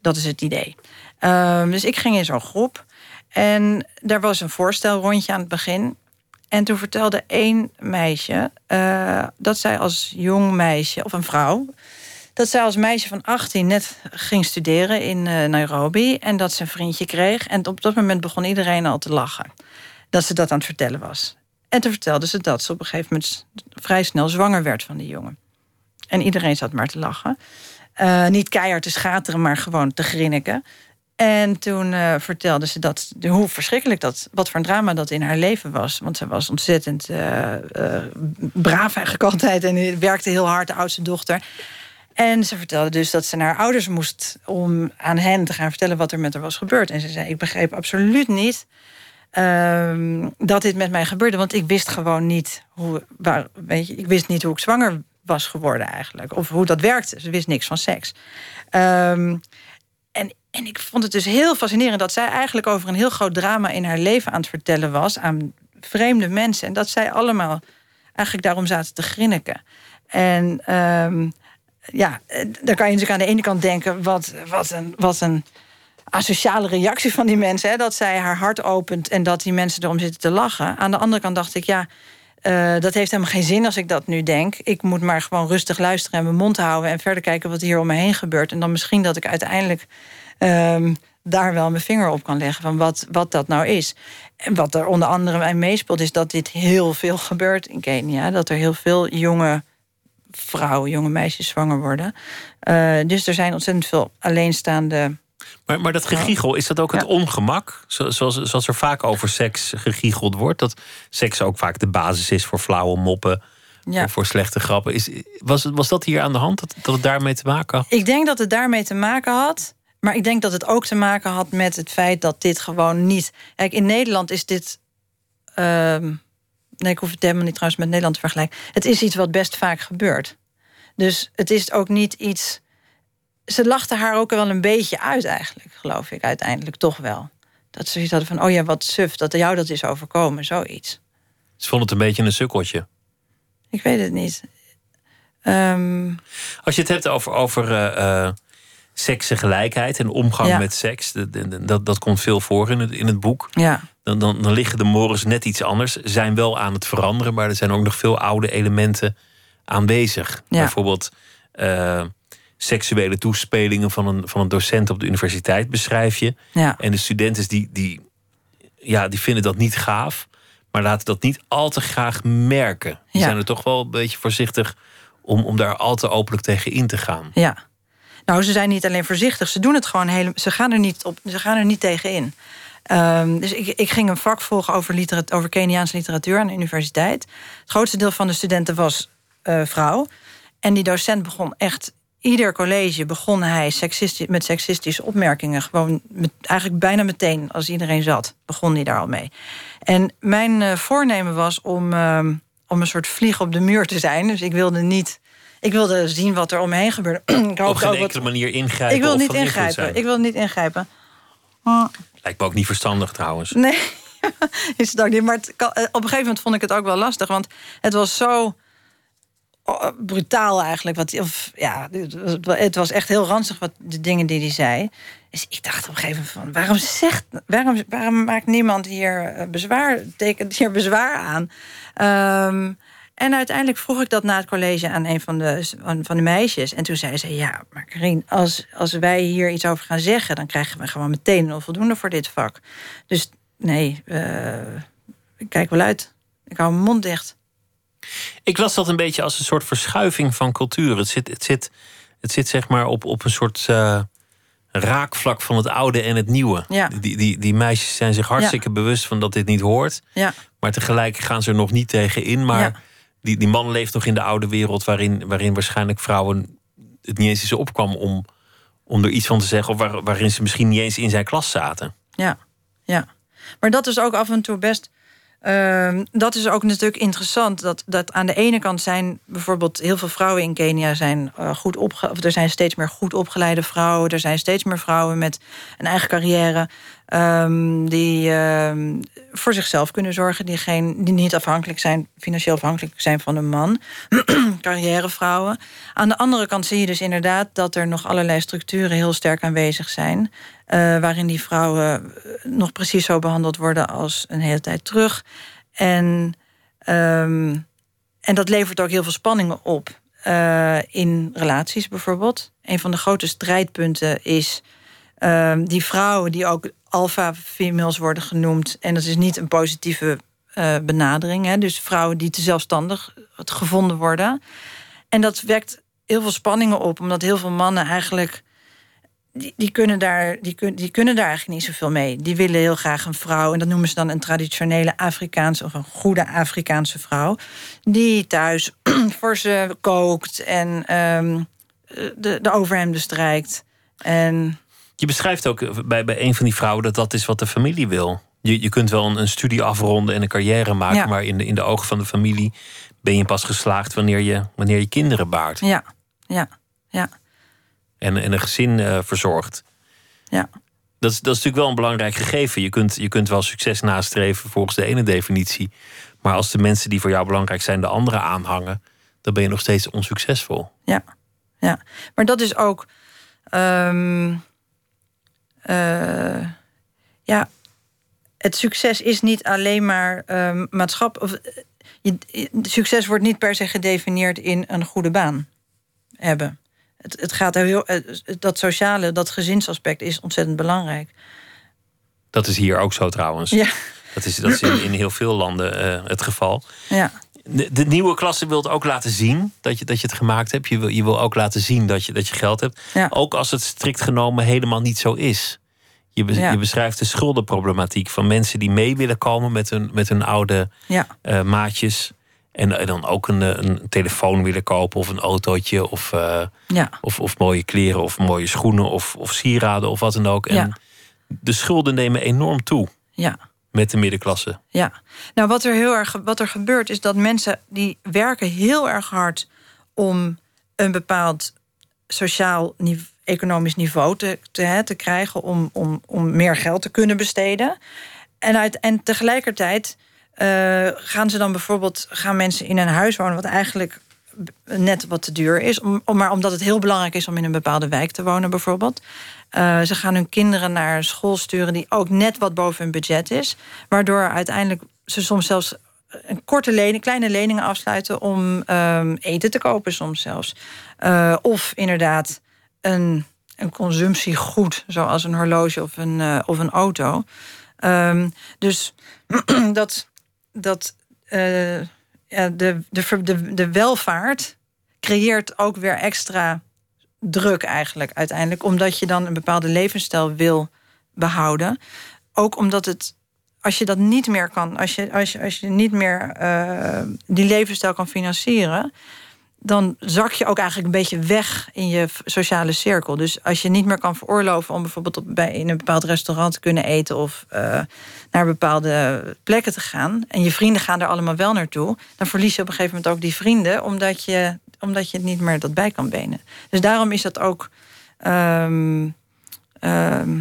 Dat is het idee. Ehm, dus ik ging in zo'n groep. En daar was een voorstelrondje aan het begin. En toen vertelde één meisje eh, dat zij als jong meisje, of een vrouw, dat zij als meisje van 18 net ging studeren in eh, Nairobi. En dat ze een vriendje kreeg. En op dat moment begon iedereen al te lachen. Dat ze dat aan het vertellen was. En toen vertelde ze dat ze op een gegeven moment vrij snel zwanger werd van die jongen. En iedereen zat maar te lachen. Eh, niet keihard te schateren, maar gewoon te grinniken. En toen eh, vertelde ze dat, hoe verschrikkelijk dat, wat voor een drama dat in haar leven was. Want ze was ontzettend eh, braaf eigenlijk altijd en werkte heel hard, de oudste dochter. En ze vertelde dus dat ze naar haar ouders moest om aan hen te gaan vertellen wat er met haar was gebeurd. En ze zei: Ik begreep absoluut niet ehm, dat dit met mij gebeurde. Want ik wist gewoon niet hoe. Waar, weet je, ik wist niet hoe ik zwanger was geworden eigenlijk. Of hoe dat werkte. Ze wist niks van seks. Ehm, en, en ik vond het dus heel fascinerend dat zij eigenlijk over een heel groot drama in haar leven aan het vertellen was aan vreemde mensen. En dat zij allemaal eigenlijk daarom zaten te grinniken. En ehm, ja, dan kan je natuurlijk aan de ene kant denken: wat, wat, een, wat een asociale reactie van die mensen. Hè, dat zij haar hart opent en dat die mensen erom zitten te lachen. Aan de andere kant dacht ik: ja, uh, dat heeft helemaal geen zin als ik dat nu denk. Ik moet maar gewoon rustig luisteren en mijn mond houden en verder kijken wat hier om me heen gebeurt. En dan misschien dat ik uiteindelijk um, daar wel mijn vinger op kan leggen van wat, wat dat nou is. En wat er onder andere mij meespeelt, is dat dit heel veel gebeurt in Kenia. Dat er heel veel jonge vrouwen, jonge meisjes zwanger worden. Uh, dus er zijn ontzettend veel alleenstaande.
Maar, maar dat gegiegel, is dat ook het ja. ongemak? Zoals, zoals er vaak over seks gegiegeld wordt. Dat seks ook vaak de basis is voor flauwe moppen. Ja. Of voor slechte grappen. Is, was, was dat hier aan de hand? Dat, dat het daarmee te maken had?
Ik denk dat het daarmee te maken had. Maar ik denk dat het ook te maken had met het feit dat dit gewoon niet. Kijk, in Nederland is dit. Uh, nee, ik hoef het helemaal niet trouwens met Nederland te vergelijken. Het is iets wat best vaak gebeurt. Dus het is ook niet iets. Ze lachte haar ook wel een beetje uit, eigenlijk, geloof ik, uiteindelijk toch wel. Dat ze zoiets hadden van: oh ja, wat suf, dat jou dat is overkomen, zoiets.
Ze vond het een beetje een sukkeltje.
Ik weet het niet. Um...
Als je het hebt over, over uh, uh, seksgelijkheid en omgang
Ja.
met seks, dat, dat, dat komt veel voor in het, in het boek.
Ja,
Dan, dan, dan liggen de morens net iets anders. Zijn wel aan het veranderen, maar er zijn ook nog veel oude elementen aanwezig.
Ja.
Bijvoorbeeld eh, seksuele toespelingen van een, van een docent op de universiteit beschrijf je.
ja,
En de studenten die, die, ja, die vinden dat niet gaaf, maar laten dat niet al te graag merken. Die
Ja.
zijn er toch wel een beetje voorzichtig om, om daar al te openlijk tegen in te gaan.
ja. Nou, ze zijn niet alleen voorzichtig, ze doen het gewoon helemaal. Ze gaan er niet op, ze gaan er niet tegen in. Ehm, dus ik, ik ging een vak volgen over, literat, over Keniaanse literatuur aan de universiteit. Het grootste deel van de studenten was eh, vrouw. En die docent begon echt. Ieder college begon hij seksisti met seksistische opmerkingen. Gewoon met, eigenlijk bijna meteen als iedereen zat, begon hij daar al mee. En mijn eh, voornemen was om, ehm, om een soort vlieg op de muur te zijn. Dus ik wilde niet. Ik wilde zien wat er om me heen gebeurde. [CLEARS THROAT] ik
Op geen enkele manier ingrijpen
Ik wil niet ingrijpen. Ik wil niet ingrijpen.
Lijkt me ook niet verstandig trouwens. [LAUGHS]
Nee, [LAUGHS] is het ook niet. Maar het kan- eh, op een gegeven moment vond ik het ook wel lastig. Want het was zo brutaal eigenlijk. Wat, of, ja, het was echt heel ranzig wat de dingen die hij zei. Dus ik dacht op een gegeven moment van... waarom, zegt, waarom, waarom maakt niemand hier eh, bezwaar, tekent hier bezwaar aan? Ehm, en uiteindelijk vroeg ik dat na het college aan een van de, van de meisjes. En toen zei ze, ja, maar Karin, als, als wij hier iets over gaan zeggen... dan krijgen we gewoon meteen een onvoldoende voor dit vak. Dus nee, eh, ik kijk wel uit. Ik hou mijn mond dicht.
Ik las dat een beetje als een soort verschuiving van cultuur. Het zit, het zit, het zit zeg maar op, op een soort eh, raakvlak van het oude en het nieuwe.
Ja.
Die, die, die meisjes zijn zich hartstikke bewust van dat dit niet hoort.
Ja,
Maar tegelijk gaan ze er nog niet tegen in. Maar die, die man leeft nog in de oude wereld... waarin, waarin waarschijnlijk vrouwen het niet eens eens opkwam... om, om er iets van te zeggen... of waar, waarin ze misschien niet eens in zijn klas zaten.
ja, ja. Maar dat is ook af en toe best... ehm, dat is ook natuurlijk interessant. Dat, dat aan de ene kant zijn bijvoorbeeld heel veel vrouwen in Kenia zijn eh, goed opge of er zijn steeds meer goed opgeleide vrouwen. Er zijn steeds meer vrouwen met een eigen carrière. Ehm, die ehm, voor zichzelf kunnen zorgen. Die, geen, die niet afhankelijk zijn, financieel afhankelijk zijn van een man. [CLEARS THROAT] Carrièrevrouwen. Aan de andere kant zie je dus inderdaad dat er nog allerlei structuren heel sterk aanwezig zijn. eh, waarin die vrouwen eh, nog precies zo behandeld worden als een hele tijd terug. En, ehm, en dat levert ook heel veel spanningen op. eh, in relaties bijvoorbeeld. Een van de grote strijdpunten is die vrouwen die ook alpha-females worden genoemd. En dat is niet een positieve eh, benadering. Hè? Dus vrouwen die te zelfstandig gevonden worden. En dat wekt heel veel spanningen op, omdat heel veel mannen eigenlijk. Die, kunnen daar, die, kun, die kunnen daar eigenlijk niet zoveel mee. Die willen heel graag een vrouw. En dat noemen ze dan een traditionele Afrikaanse of een goede Afrikaanse vrouw. Die thuis [CLEARS THROAT] voor ze kookt en ehm, de, de overhemden strijkt. En
Je beschrijft ook bij, bij een van die vrouwen dat dat is wat de familie wil. Je, je kunt wel een, een studie afronden en een carrière maken,
Ja.
maar in de, in de ogen van de familie ben je pas geslaagd wanneer je, wanneer je kinderen baart
ja, ja, ja,
en, en een gezin eh, verzorgt.
ja.
Dat is, dat is natuurlijk wel een belangrijk gegeven. Je kunt, je kunt wel succes nastreven volgens de ene definitie. Maar als de mensen die voor jou belangrijk zijn de andere aanhangen, dan ben je nog steeds onsuccesvol.
Ja, ja. Maar dat is ook. ehm, eh, ja, het succes is niet alleen maar maatschappij. Of, eh, je, je- succes wordt niet per se gedefinieerd in een goede baan hebben. Het, het gaat heel, eh, dat sociale, dat gezinsaspect is ontzettend belangrijk.
Dat is hier ook zo trouwens.
Ja,
Dat is, dat is in, in heel veel landen het geval.
ja,
De, de nieuwe klasse wil ook laten zien dat je, dat je het gemaakt hebt. Je wil, je wil ook laten zien dat je, dat je geld hebt.
Ja.
Ook als het strikt genomen helemaal niet zo is. Je, be-
Ja.
je beschrijft de schuldenproblematiek van mensen die mee willen komen met hun, met hun oude
ja,
eh, maatjes. En, en dan ook een, een telefoon willen kopen of een autootje of, eh, of, of mooie kleren of mooie schoenen of, of sieraden of wat dan ook. En de schulden nemen enorm toe
ja.
Met de middenklasse.
Ja, nou wat er heel erg wat er gebeurt is dat mensen die werken heel erg hard om een bepaald sociaal nive- economisch niveau te, te, te krijgen om, om, om meer geld te kunnen besteden. En, uit, en tegelijkertijd eh, gaan ze dan bijvoorbeeld gaan mensen in een huis wonen wat eigenlijk net wat te duur is, om, maar omdat het heel belangrijk is om in een bepaalde wijk te wonen, bijvoorbeeld. Eh, ze gaan hun kinderen naar school sturen die ook net wat boven hun budget is, waardoor uiteindelijk ze soms zelfs een korte lening, kleine leningen afsluiten om ehm, eten te kopen, soms zelfs. Eh, of inderdaad een, een consumptiegoed, zoals een horloge of een, eh, of een auto. Ehm, dus [CLEARS THROAT] dat, dat de, de, de welvaart creëert ook weer extra druk eigenlijk uiteindelijk. Omdat je dan een bepaalde levensstijl wil behouden. Ook omdat het, als je dat niet meer kan, als je, als je, als je niet meer eh, die levensstijl kan financieren, dan zak je ook eigenlijk een beetje weg in je sociale cirkel. Dus als je niet meer kan veroorloven om bijvoorbeeld bij, in een bepaald restaurant te kunnen eten of eh, naar bepaalde plekken te gaan, en je vrienden gaan er allemaal wel naartoe, dan verlies je op een gegeven moment ook die vrienden, omdat je omdat je niet meer dat bij kan benen. Dus daarom is dat ook. ehm, ehm,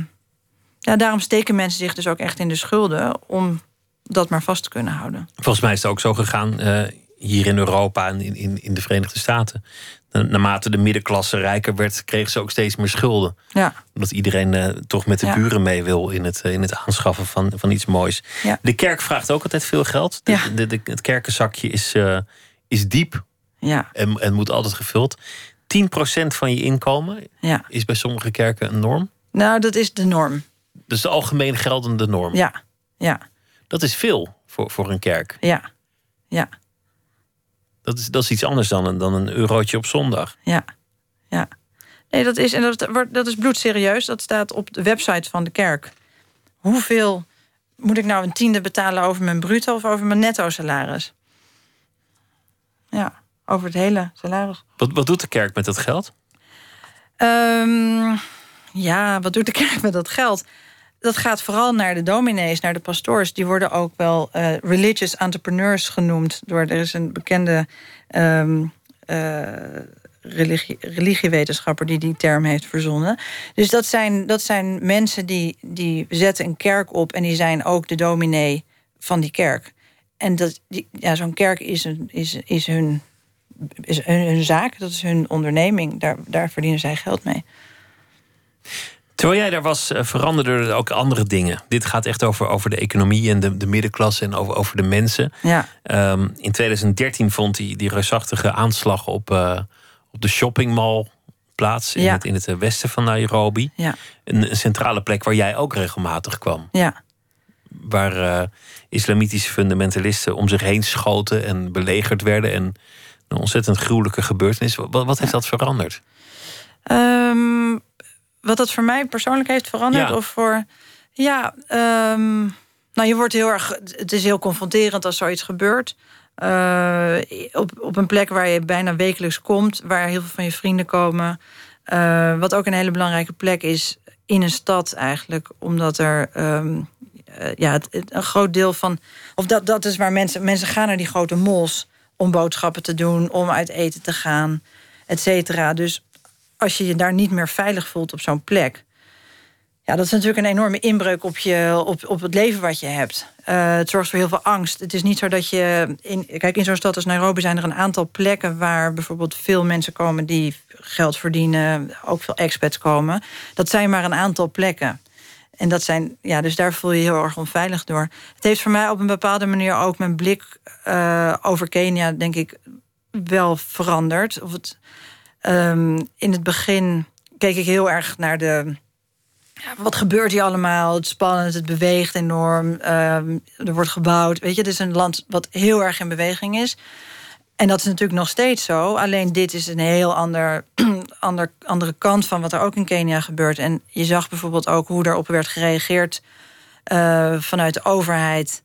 ja, daarom steken mensen zich dus ook echt in de schulden om dat maar vast te kunnen houden.
Volgens mij is het ook zo gegaan eh, hier in Europa en in, in, in de Verenigde Staten. Na- Naarmate de middenklasse rijker werd, kregen ze ook steeds meer schulden.
Ja,
Omdat iedereen eh, toch met de
Ja.
buren mee wil in het, eh, in het aanschaffen van, van iets moois.
Ja.
De kerk vraagt ook altijd veel geld. De,
Ja.
de, de- het kerkenzakje is, is diep
ja,
en, en moet altijd gevuld. 10% van je inkomen
ja.
is bij sommige kerken een norm.
Nou, dat is de norm.
Dus de algemeen geldende norm.
Ja, ja,
Dat is veel voor, voor een kerk.
ja, ja,
Dat is, dat is iets anders dan een, dan een eurotje op zondag.
ja, ja. Nee, dat is, en dat, wordt- dat is bloedserieus. Dat staat op de website van de kerk. Hoeveel moet ik nou een tiende betalen over mijn bruto of over mijn netto salaris? Ja, over het hele salaris.
Wat, wat doet de kerk met dat geld?
Ehm, ja, wat doet de [LAUGHS] kerk met dat geld? Dat gaat vooral naar de dominees, naar de pastoors. Die worden ook wel eh, religious entrepreneurs genoemd. Door, er is een bekende ehm, eh, religie, religiewetenschapper die die term heeft verzonnen. Dus dat zijn, dat zijn mensen die, die zetten een kerk op... en die zijn ook de dominee van die kerk. En dat, die, ja, zo'n kerk is, een, is, is hun is hun, hun zaak, dat is hun onderneming. Daar, daar verdienen zij geld mee.
Terwijl jij daar was, eh, veranderden er ook andere dingen. Dit gaat echt over, over de economie en de, de middenklasse en over, over de mensen.
Ja,
Ehm, in 2013 vond die, die reusachtige aanslag op, eh, op de shoppingmall plaats in,
Ja.
het, in het eh, westen van Nairobi.
ja,
Een, een centrale plek waar jij ook regelmatig kwam.
ja.
Waar islamitische fundamentalisten om zich heen schoten en belegerd werden. En een ontzettend gruwelijke gebeurtenis. Wat, wat heeft dat veranderd?
Ehm, wat dat voor mij persoonlijk heeft veranderd?
Ja.
Of voor. Ja, ehm, nou, je wordt heel erg. Het is heel confronterend als zoiets gebeurt. Eh, op, op een plek waar je bijna wekelijks komt, waar heel veel van je vrienden komen. Eh, wat ook een hele belangrijke plek is in een stad eigenlijk, omdat er. ehm, eh, ja, het, het- een groot deel van. Of dat, dat is waar mensen. Mensen gaan naar die grote malls om boodschappen te doen, om uit eten te gaan, et cetera. Dus als je je daar niet meer veilig voelt op zo'n plek. Ja, dat is natuurlijk een enorme inbreuk op, je, op, op het leven wat je hebt. Eh, het zorgt voor heel veel angst. Het is niet zo dat je. In, kijk, in zo'n stad als Nairobi zijn er een aantal plekken waar bijvoorbeeld veel mensen komen die geld verdienen, ook veel expats komen. Dat zijn maar een aantal plekken. En dat zijn, ja, dus daar voel je heel erg onveilig door. Het heeft voor mij op een bepaalde manier ook mijn blik eh, over Kenia, denk ik, wel veranderd. Of het, ehm, in het begin keek ik heel erg naar de. Ja, wat gebeurt hier allemaal? Het spannend, het beweegt enorm. ehm, er wordt gebouwd. Weet je, het is een land wat heel erg in beweging is. En dat is natuurlijk nog steeds zo. Alleen dit is een heel ander, [CLEARS THROAT] ander, andere kant van wat er ook in Kenia gebeurt. En je zag bijvoorbeeld ook hoe erop werd gereageerd eh, vanuit de overheid.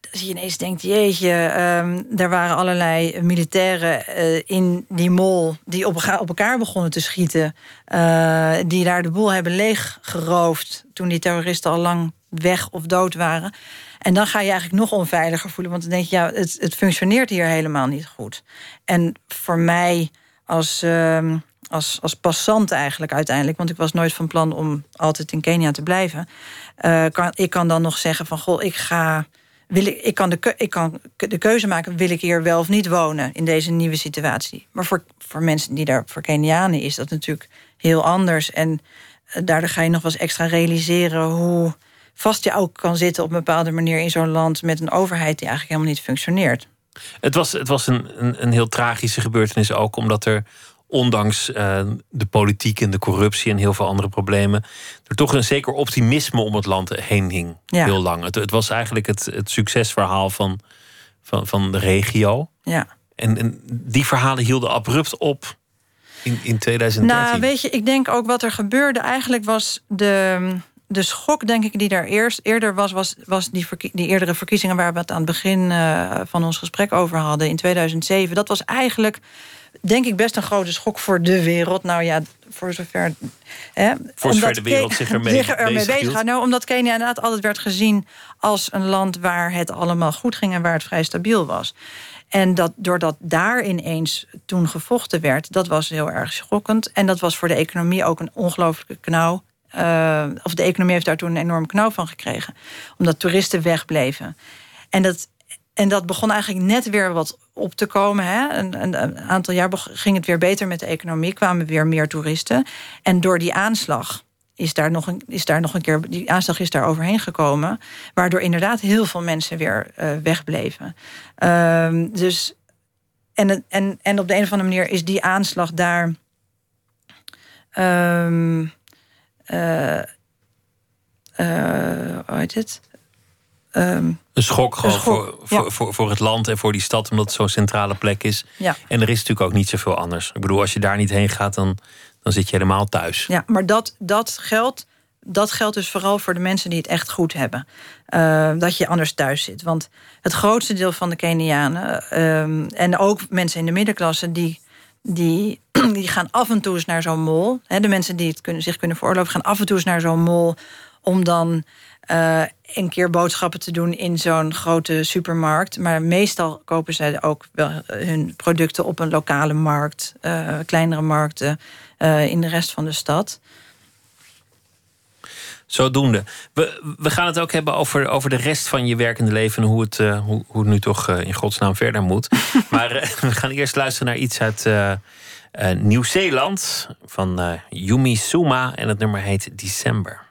Dat je ineens denkt, jeetje, ehm er waren allerlei militairen eh, in die mol... die op elkaar begonnen te schieten. eh, die daar de boel hebben leeggeroofd... toen die terroristen al lang weg of dood waren. En dan ga je eigenlijk nog onveiliger voelen. Want dan denk je, ja, het, het functioneert hier helemaal niet goed. En voor mij als, ehm, als, als passant eigenlijk uiteindelijk... want ik was nooit van plan om altijd in Kenia te blijven... eh, kan, ik kan dan nog zeggen van, goh, ik ga... Wil ik, ik, kan de, ik kan de keuze maken, wil ik hier wel of niet wonen in deze nieuwe situatie. Maar voor, voor mensen die daar, voor Kenianen, is dat natuurlijk heel anders. En eh, daardoor ga je nog wel eens extra realiseren hoe vast je ook kan zitten op een bepaalde manier in zo'n land met een overheid die eigenlijk helemaal niet functioneert.
Het was, het was een, een, een heel tragische gebeurtenis ook, omdat er ondanks eh, de politiek en de corruptie en heel veel andere problemen, er toch een zeker optimisme om het land heen hing.
Ja.
Heel lang. Het, het was eigenlijk het, het succesverhaal van, van, van de regio.
Ja.
En, en die verhalen hielden abrupt op in, in 2013.
Nou, weet je, ik denk ook wat er gebeurde eigenlijk was de, de schok, denk ik, die daar eerst eerder was, was, was die, eerdere verkiezingen waar we het aan het begin eh, van ons gesprek over hadden in 2007. Dat was eigenlijk denk ik best een grote schok voor de wereld. Nou ja, voor zover.
Hè, voor zover de wereld zich ermee, [LAUGHS] zich ermee bezig gaat.
Nou, omdat Kenia inderdaad altijd werd gezien als een land waar het allemaal goed ging en waar het vrij stabiel was. En dat doordat daar ineens toen gevochten werd, dat was heel erg schokkend. En dat was voor de economie ook een ongelooflijke knauw. Uh, of de economie heeft daar toen een enorm knauw van gekregen. Omdat toeristen wegbleven. En dat, en dat begon eigenlijk net weer wat op te komen. Hè. Een, een, aantal jaar ging het weer beter met de economie, kwamen weer meer toeristen. En door die aanslag is daar nog een, is daar nog een keer, die aanslag is daar overheen gekomen. Waardoor inderdaad heel veel mensen weer uh, wegbleven. Uh, dus, en, en, en op de een of andere manier is die aanslag daar. Uh, hoe heet het?
Um, een schok gewoon voor, voor, voor, voor, het land en voor die stad, omdat het zo'n centrale plek is.
Ja.
En er is natuurlijk ook niet zoveel anders. Ik bedoel, als je daar niet heen gaat, dan, dan zit je helemaal thuis.
Ja, maar dat, dat geldt. Dat geldt dus vooral voor de mensen die het echt goed hebben. Uh, dat je anders thuis zit. Want het grootste deel van de Kenianen... Uh, en ook mensen in de middenklasse... die, die, [CLEARS THROAT] die gaan af en toe eens naar zo'n mall. de mensen die het kunnen, zich kunnen veroorloven... gaan af en toe eens naar zo'n mall... om dan uh, een keer boodschappen te doen in zo'n grote supermarkt. Maar meestal kopen zij ook wel hun producten op een lokale markt, uh, kleinere markten in de rest van de stad.
Zodoende. We, we gaan het ook hebben over, over de rest van je werkende leven en hoe het, uh, hoe, hoe het nu toch in godsnaam verder moet. [LAUGHS] maar we gaan eerst luisteren naar iets uit Nieuw-Zeeland van Yumi Suma en het nummer heet December.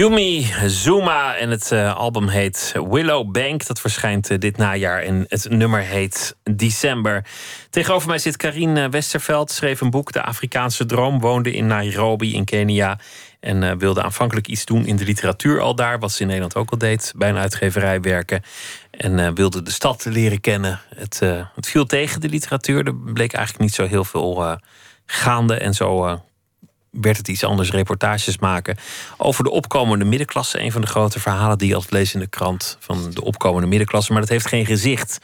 Yumi Zuma en het uh, album heet Willow Bank. Dat verschijnt uh, dit najaar en het nummer heet December. Tegenover mij zit Karine Westerveld, schreef een boek De Afrikaanse Droom, woonde in Nairobi in Kenia en wilde aanvankelijk iets doen in de literatuur al daar, wat ze in Nederland ook al deed, bij een uitgeverij werken. En wilde de stad leren kennen. Het, het, viel tegen de literatuur, er bleek eigenlijk niet zo heel veel gaande en zo werd het iets anders reportages maken over de opkomende middenklasse. Een van de grote verhalen die je altijd in de krant van de opkomende middenklasse. Maar dat heeft geen gezicht.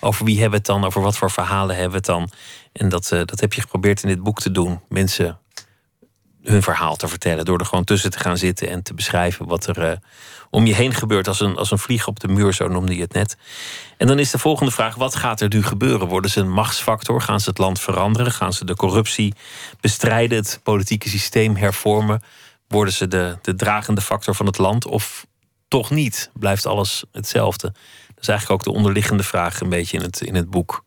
Over wie hebben we het dan? Over wat voor verhalen hebben we het dan? En dat, uh, dat heb je geprobeerd in dit boek te doen. Mensen hun verhaal te vertellen. Door er gewoon tussen te gaan zitten en te beschrijven wat er uh, om je heen gebeurt. Als een, als een vlieg op de muur, zo noemde je het net. En dan is de volgende vraag: wat gaat er nu gebeuren? Worden ze een machtsfactor? Gaan ze het land veranderen? Gaan ze de corruptie bestrijden? Het politieke systeem hervormen? Worden ze de, de dragende factor van het land? Of toch niet? Blijft alles hetzelfde? Dat is eigenlijk ook de onderliggende vraag een beetje in het, in het boek.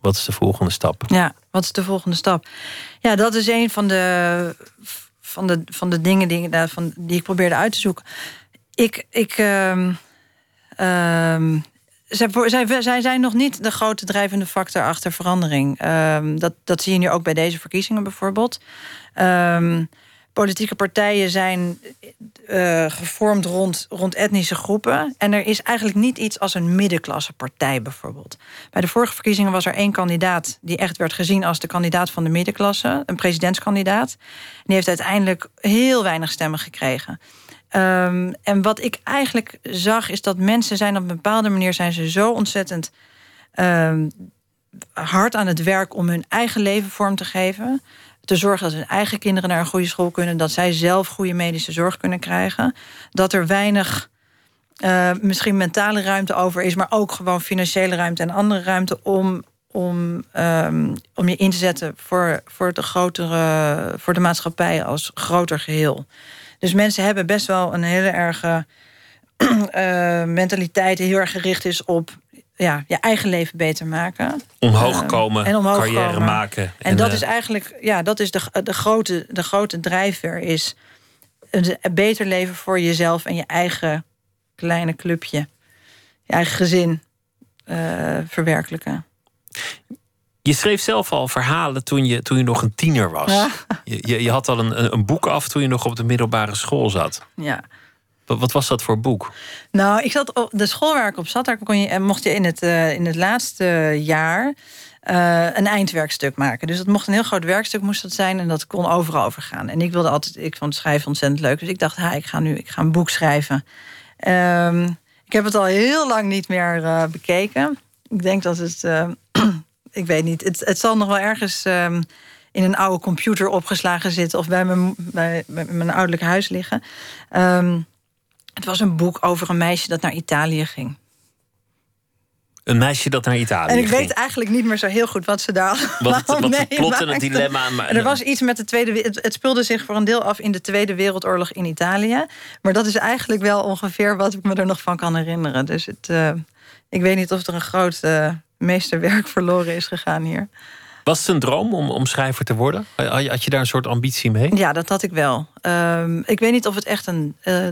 Wat is de volgende stap?
Ja, wat is de volgende stap? Ja, dat is een van de, van de, van de dingen die, van, die ik probeerde uit te zoeken. Ik. ik um, zij, zij, zij, zijn nog niet de grote drijvende factor achter verandering. Um, dat, dat zie je nu ook bij deze verkiezingen bijvoorbeeld. Politieke partijen zijn uh, gevormd rond, rond etnische groepen. En er is eigenlijk niet iets als een middenklasse partij bijvoorbeeld. Bij de vorige verkiezingen was er één kandidaat die echt werd gezien als de kandidaat van de middenklasse, een presidentskandidaat. Die heeft uiteindelijk heel weinig stemmen gekregen. Um, en wat ik eigenlijk zag, is dat mensen zijn op een bepaalde manier zijn ze zo ontzettend um, hard aan het werk om hun eigen leven vorm te geven te zorgen dat hun eigen kinderen naar een goede school kunnen, dat zij zelf goede medische zorg kunnen krijgen, dat er weinig uh, misschien mentale ruimte over is, maar ook gewoon financiële ruimte en andere ruimte om, om, um, om je in te zetten voor, voor, de grotere, voor de maatschappij als groter geheel. Dus mensen hebben best wel een hele erge uh, [CLEARS THROAT] mentaliteit die heel erg gericht is op ja, je eigen leven beter maken.
Omhoog ehm, komen, en omhoog carrière komen. maken. En,
en dat uh, is eigenlijk, ja, dat is de, de, grote, de grote drijfveer is een beter leven voor jezelf en je eigen kleine clubje, je eigen gezin uh, verwerkelijken.
Je schreef zelf al verhalen toen je, toen je nog een tiener was. Ja. Je, je, had al een, een boek af toen je nog op de middelbare school zat.
Ja.
Wat was dat voor boek?
Nou, ik zat op de school waar ik op zat, daar kon je, mocht je in het, uh, in het laatste jaar uh, een eindwerkstuk maken. Dus dat mocht een heel groot werkstuk moest dat zijn en dat kon overal over gaan. En ik wilde altijd, ik vond schrijven ontzettend leuk, dus ik dacht, ik ga nu, ik ga een boek schrijven. Um, ik heb het al heel lang niet meer bekeken. Ik denk dat het, [CLEARS THROAT] ik weet niet, het, het zal nog wel ergens. Um, in een oude computer opgeslagen zitten of bij mijn, bij, bij mijn ouderlijk huis liggen. Um, het was een boek over een meisje dat naar Italië ging.
Een meisje dat naar Italië
ging. En ik
ging.
weet eigenlijk niet meer zo heel goed wat ze daar
Wat wat het plot en het dilemma.
Maar, er was iets met de Tweede het, het speelde zich voor een deel af in de Tweede Wereldoorlog in Italië. Maar dat is eigenlijk wel ongeveer wat ik me er nog van kan herinneren. Dus het, uh, ik weet niet of er een groot uh, meesterwerk verloren is gegaan hier.
Was het een droom om, om schrijver te worden? Had je daar een soort ambitie mee?
Ja, dat had ik wel. Um, ik weet niet of het echt een uh,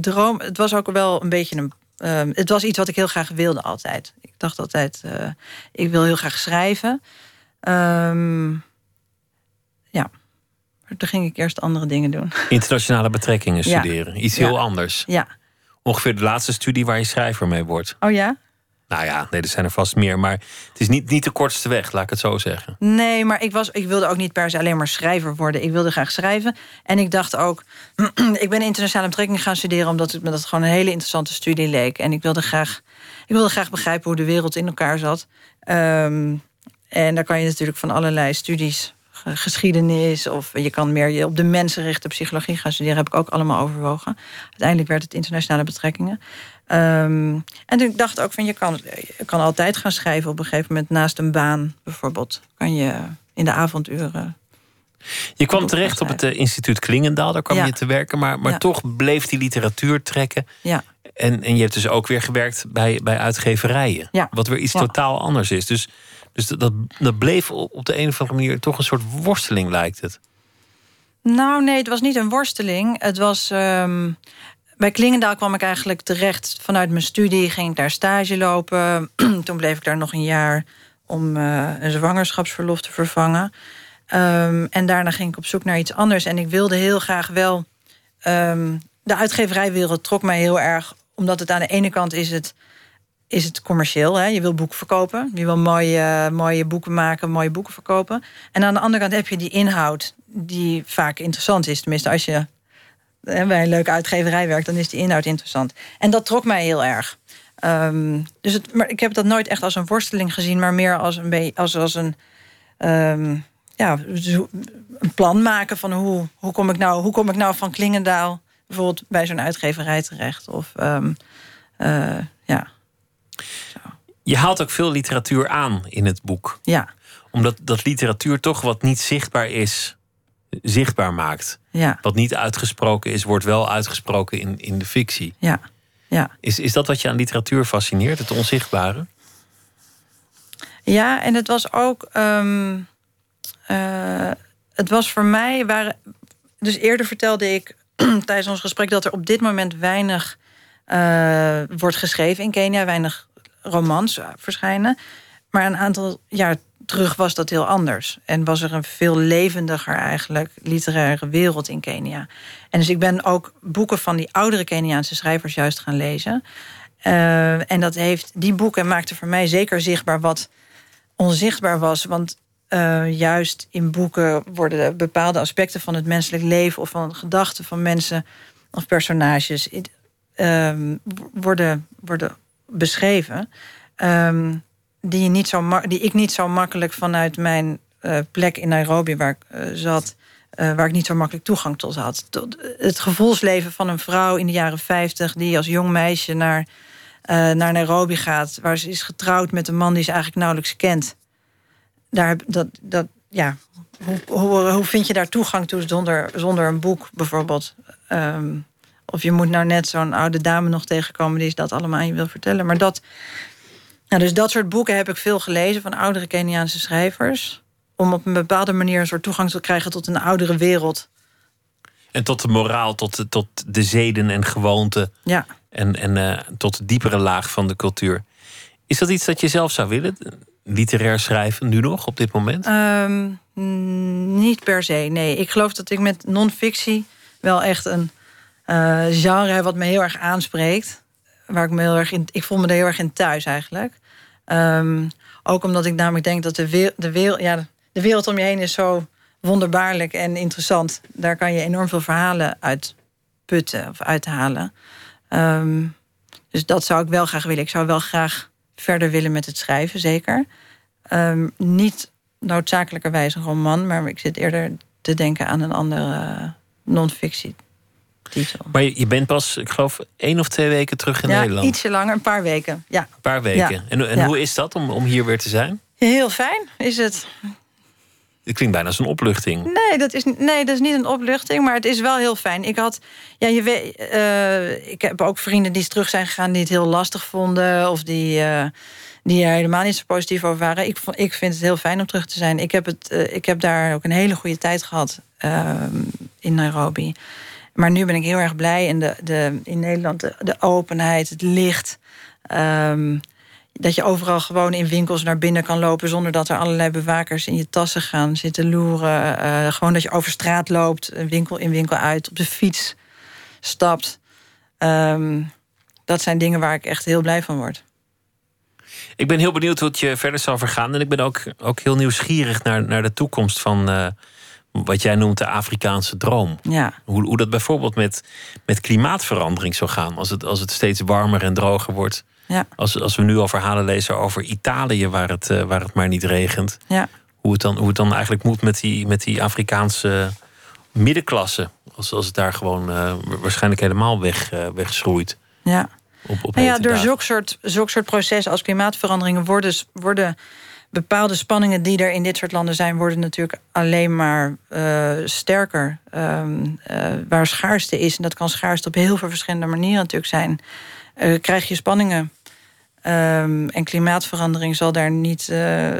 droom... Het was ook wel een beetje een... Um, het was iets wat ik heel graag wilde altijd. Ik dacht altijd, uh, ik wil heel graag schrijven. Um, ja, maar toen ging ik eerst andere dingen doen. [LAUGHS]
Internationale betrekkingen studeren. Ja. Iets heel
ja.
anders.
Ja.
Ongeveer de laatste studie waar je schrijver mee wordt.
Oh ja?
Nou ja, nee, er zijn er vast meer. Maar het is niet, niet de kortste weg, laat ik het zo zeggen.
Nee, maar ik, was, ik wilde ook niet per se alleen maar schrijver worden. Ik wilde graag schrijven. En ik dacht ook, [CLEARS THROAT] ik ben internationale betrekkingen gaan studeren... omdat het me dat gewoon een hele interessante studie leek. En ik wilde graag, ik wilde graag begrijpen hoe de wereld in elkaar zat. Um, en daar kan je natuurlijk van allerlei studies geschiedenis of je kan meer je op de mensenrechten psychologie gaan studeren. Heb ik ook allemaal overwogen. Uiteindelijk werd het internationale betrekkingen. Um, en ik dacht ook van je kan, je kan altijd gaan schrijven op een gegeven moment naast een baan bijvoorbeeld. Kan je in de avonduren.
Je kwam terecht op het uh, instituut Klingendaal, daar kwam
ja.
je te werken, maar, maar
Ja.
toch bleef die literatuur trekken.
Ja,
En, en je hebt dus ook weer gewerkt bij, bij uitgeverijen.
Ja.
Wat weer iets totaal anders is. Dus, dus dat, dat bleef op op de een of andere manier toch een soort worsteling, lijkt het.
Nou, nee, het was niet een worsteling. Het was. ehm, bij Klingendaal kwam ik eigenlijk terecht vanuit mijn studie. Ging ik daar stage lopen. [CLEARS THROAT] Toen bleef ik daar nog een jaar om eh, een zwangerschapsverlof te vervangen. Ehm, en daarna ging ik op zoek naar iets anders. En ik wilde heel graag wel. ehm, de uitgeverijwereld trok mij heel erg. Omdat het aan de ene kant is het, is het commercieel. Hè? Je wil boeken verkopen. Je wil mooie, mooie boeken maken, mooie boeken verkopen. En aan de andere kant heb je die inhoud. Die vaak interessant is. Tenminste, als je bij een leuke uitgeverij werkt, dan is die inhoud interessant. En dat trok mij heel erg. Ehm, dus het, maar ik heb dat nooit echt als een worsteling gezien, maar meer als een, als, als een, ehm, ja, zo- een plan maken van hoe, hoe, kom ik nou, hoe kom ik nou van Klingendaal bijvoorbeeld bij zo'n uitgeverij terecht. Of ehm, eh, ja,
Je haalt ook veel literatuur aan in het boek.
ja,
Omdat dat literatuur toch wat niet zichtbaar is, zichtbaar maakt.
ja,
Wat niet uitgesproken is, wordt wel uitgesproken in, in de fictie.
ja, ja.
Is, is dat wat je aan literatuur fascineert, het onzichtbare?
Ja, en het was ook. ehm, eh, het was voor mij. Waren, dus eerder vertelde ik [CLEARS THROAT] tijdens ons gesprek dat er op dit moment weinig eh, wordt geschreven in Kenia, weinig romans eh, verschijnen. Maar een aantal jaar terug was dat heel anders. En was er een veel levendiger eigenlijk literaire wereld in Kenia. En dus ik ben ook boeken van die oudere Keniaanse schrijvers juist gaan lezen. Eh, en dat heeft, die boeken maakten voor mij zeker zichtbaar wat onzichtbaar was. Want eh, juist in boeken worden bepaalde aspecten van het menselijk leven of van gedachten van mensen of personages ehm, worden, worden beschreven. ehm, die, je niet zo die ik niet zo makkelijk vanuit mijn eh, plek in Nairobi, waar ik eh, zat, eh, waar ik niet zo makkelijk toegang tot had. Tot het gevoelsleven van een vrouw in de jaren 50 die als jong meisje naar, naar Nairobi gaat, waar ze is getrouwd met een man die ze eigenlijk nauwelijks kent. Daar, dat, dat, ja, hoe, hoe, hoe vind je daar toegang toe zonder, zonder een boek bijvoorbeeld? Ehm, of je moet nou net zo'n oude dame nog tegenkomen die dat allemaal aan je wil vertellen. Maar dat, nou, dus dat soort boeken heb ik veel gelezen van oudere Keniaanse schrijvers. Om op een bepaalde manier een soort toegang te krijgen tot een oudere wereld.
En tot de moraal, tot de, tot de zeden en gewoonten.
Ja.
En, en eh, tot de diepere laag van de cultuur. Is dat iets dat je zelf zou willen? Literair schrijven, nu nog, op dit moment?
Ehm, niet per se, nee. Ik geloof dat ik met non-fictie wel echt een eh, genre heb wat me heel erg aanspreekt. Waar ik me heel erg in. Ik voel me er heel erg in thuis eigenlijk. Ehm, ook omdat ik namelijk denk dat de, wereld, de, wereld, ja, de wereld om je heen is zo wonderbaarlijk en interessant. Daar kan je enorm veel verhalen uit putten of uithalen. Ehm, dus dat zou ik wel graag willen. Ik zou wel graag verder willen met het schrijven, zeker. Ehm, niet noodzakelijkerwijs een roman, maar ik zit eerder te denken aan een andere eh, non-fictie
Maar je, je bent pas, ik geloof, één of twee weken terug in
ja,
Nederland.
ietsje langer, een paar weken. Ja,
Een paar weken.
Ja.
En, en
Ja.
hoe is dat om, om hier weer te zijn?
heel fijn is het.
Het klinkt bijna als een opluchting.
Nee dat, is, nee, dat is niet een opluchting, maar het is wel heel fijn. Ik had, ja, je weet, eh, ik heb ook vrienden die terug zijn gegaan die het heel lastig vonden of die, eh, die er helemaal niet zo positief over waren. Ik, ik vind het heel fijn om terug te zijn. Ik heb, het, eh, ik heb daar ook een hele goede tijd gehad eh, in Nairobi. Maar nu ben ik heel erg blij in, de, de, in Nederland. De, openheid, het licht. ehm, dat je overal gewoon in winkels naar binnen kan lopen... zonder dat er allerlei bewakers in je tassen gaan zitten loeren. Eh, gewoon dat je over straat loopt, winkel in winkel uit... op de fiets stapt. Ehm, dat zijn dingen waar ik echt heel blij van word.
Ik ben heel benieuwd het je verder zal vergaan. En ik ben ook, ook heel nieuwsgierig naar, naar de toekomst van eh, wat jij noemt de Afrikaanse droom.
Ja,
Hoe, hoe dat bijvoorbeeld met, met klimaatverandering zou gaan. Als het, als het steeds warmer en droger wordt.
ja,
Als, als we nu al verhalen lezen over Italië, waar het, eh, waar het maar niet regent.
ja.
Hoe het dan, hoe het dan eigenlijk moet met die, met die Afrikaanse middenklasse. Als, als het daar gewoon eh, waarschijnlijk helemaal weg, eh, wegschroeit.
ja.
Op, op
Nou ja, door zulke soort, zulke soort processen als klimaatveranderingen worden, worden bepaalde spanningen die er in dit soort landen zijn, worden natuurlijk alleen maar eh, sterker. Ehm, eh, waar schaarste is, en dat kan schaarste op heel veel verschillende manieren natuurlijk zijn, eh, krijg je spanningen. Ehm, en klimaatverandering zal daar niet.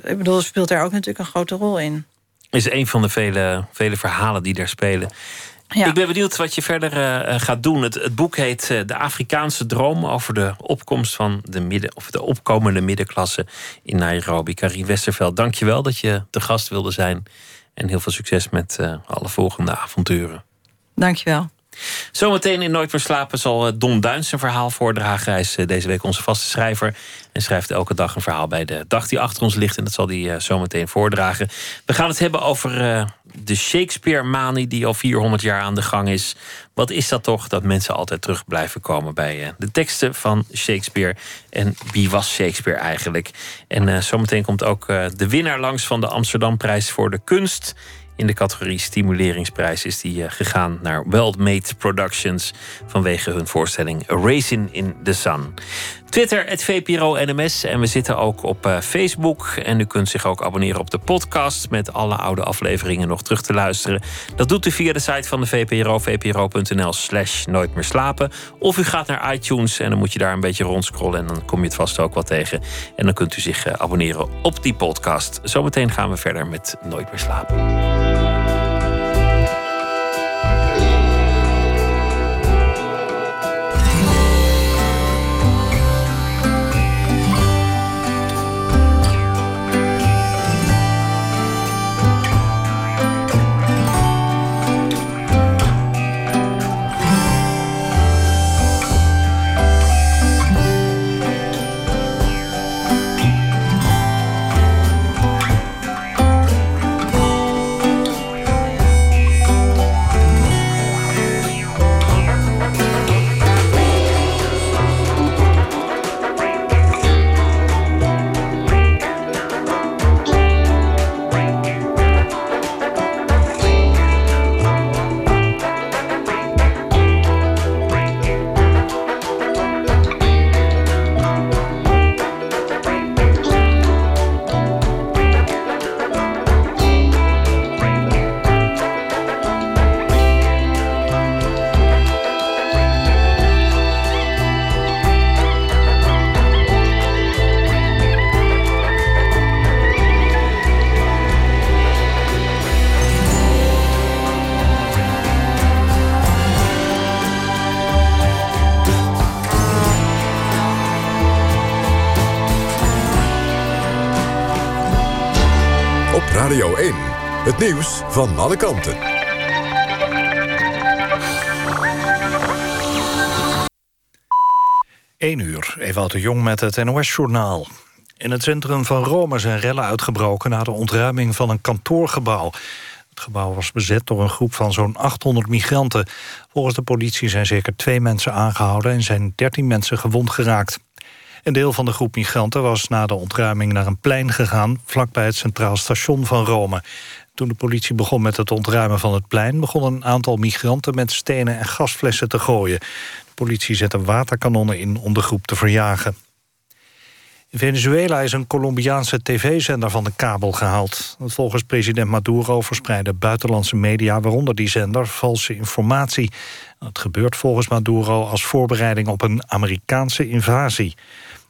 ik bedoel, speelt daar ook natuurlijk een grote rol in.
Is een van de vele, vele verhalen die daar spelen. Ik ben benieuwd wat je verder uh, gaat doen. Het, het, boek heet uh, De Afrikaanse Droom over de opkomst van de, midden, of de opkomende middenklasse in Nairobi. Karin Westerveld, dank je wel dat je te gast wilde zijn. En heel veel succes met uh, alle volgende avonturen.
Dank je wel.
Zometeen in Nooit meer slapen zal eh, Don Duins een verhaal voordragen. Hij is eh, deze week onze vaste schrijver. En schrijft elke dag een verhaal bij de dag die achter ons ligt. En dat zal hij eh, zometeen voordragen. We gaan het hebben over de Shakespeare-manie die al 400 jaar aan de gang is. Wat is dat toch dat mensen altijd terug blijven komen bij de teksten van Shakespeare? En wie was Shakespeare eigenlijk? En zometeen komt ook de winnaar langs van de Amsterdamprijs voor de kunst. In de categorie Stimuleringsprijs is die eh, gegaan naar Well Made Productions vanwege hun voorstelling Racing in the Sun. Twitter, het VPRO NMS. En we zitten ook op uh, Facebook. En u kunt zich ook abonneren op de podcast met alle oude afleveringen nog terug te luisteren. Dat doet u via de site van de VPRO, vpro.nl slash nooit meer slapen. Of u gaat naar iTunes en dan moet je daar een beetje rondscrollen en dan kom je het vast ook wel tegen. En dan kunt u zich uh, abonneren op die podcast. Zometeen gaan we verder met Nooit meer slapen.
Van alle kanten.
1 uur, Ewout de Jong met het NOS-journaal. In het centrum van Rome zijn rellen uitgebroken... na de ontruiming van een kantoorgebouw. Het gebouw was bezet door een groep van zo'n 800 migranten. Volgens de politie zijn zeker twee mensen aangehouden... en zijn 13 mensen gewond geraakt. Een deel van de groep migranten was na de ontruiming naar een plein gegaan... vlakbij het Centraal Station van Rome. Toen de politie begon met het ontruimen van het plein... begon een aantal migranten met stenen en gasflessen te gooien. De politie zette waterkanonnen in om de groep te verjagen. In Venezuela is een Colombiaanse tv-zender van de kabel gehaald. Volgens president Maduro verspreiden buitenlandse media... waaronder die zender, valse informatie. Het gebeurt volgens Maduro als voorbereiding op een Amerikaanse invasie.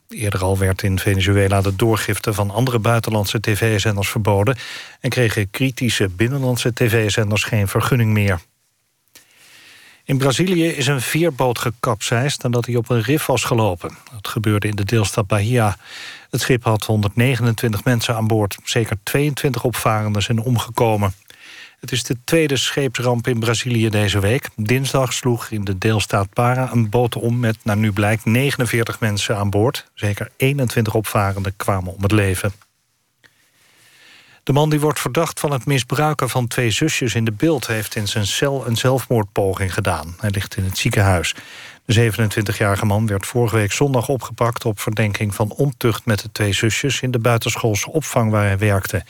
Eerder al werd in Venezuela de doorgifte van andere buitenlandse tv-zenders verboden... en kregen kritische binnenlandse tv-zenders geen vergunning meer. In Brazilië is een veerboot gekapseist nadat hij op een rif was gelopen. Dat gebeurde in de deelstad Bahia. Het schip had 129 mensen aan boord. Zeker 22 opvarenden zijn omgekomen. Het is de tweede scheepsramp in Brazilië deze week. Dinsdag sloeg in de deelstaat Para een boot om met, naar nu blijkt, 49 mensen aan boord. Zeker 21 opvarenden kwamen om het leven. De man die wordt verdacht van het misbruiken van twee zusjes in de beeld... heeft in zijn cel een zelfmoordpoging gedaan. Hij ligt in het ziekenhuis. De 27-jarige man werd vorige week zondag opgepakt... op verdenking van ontucht met de twee zusjes... in de buitenschoolse opvang waar hij werkte.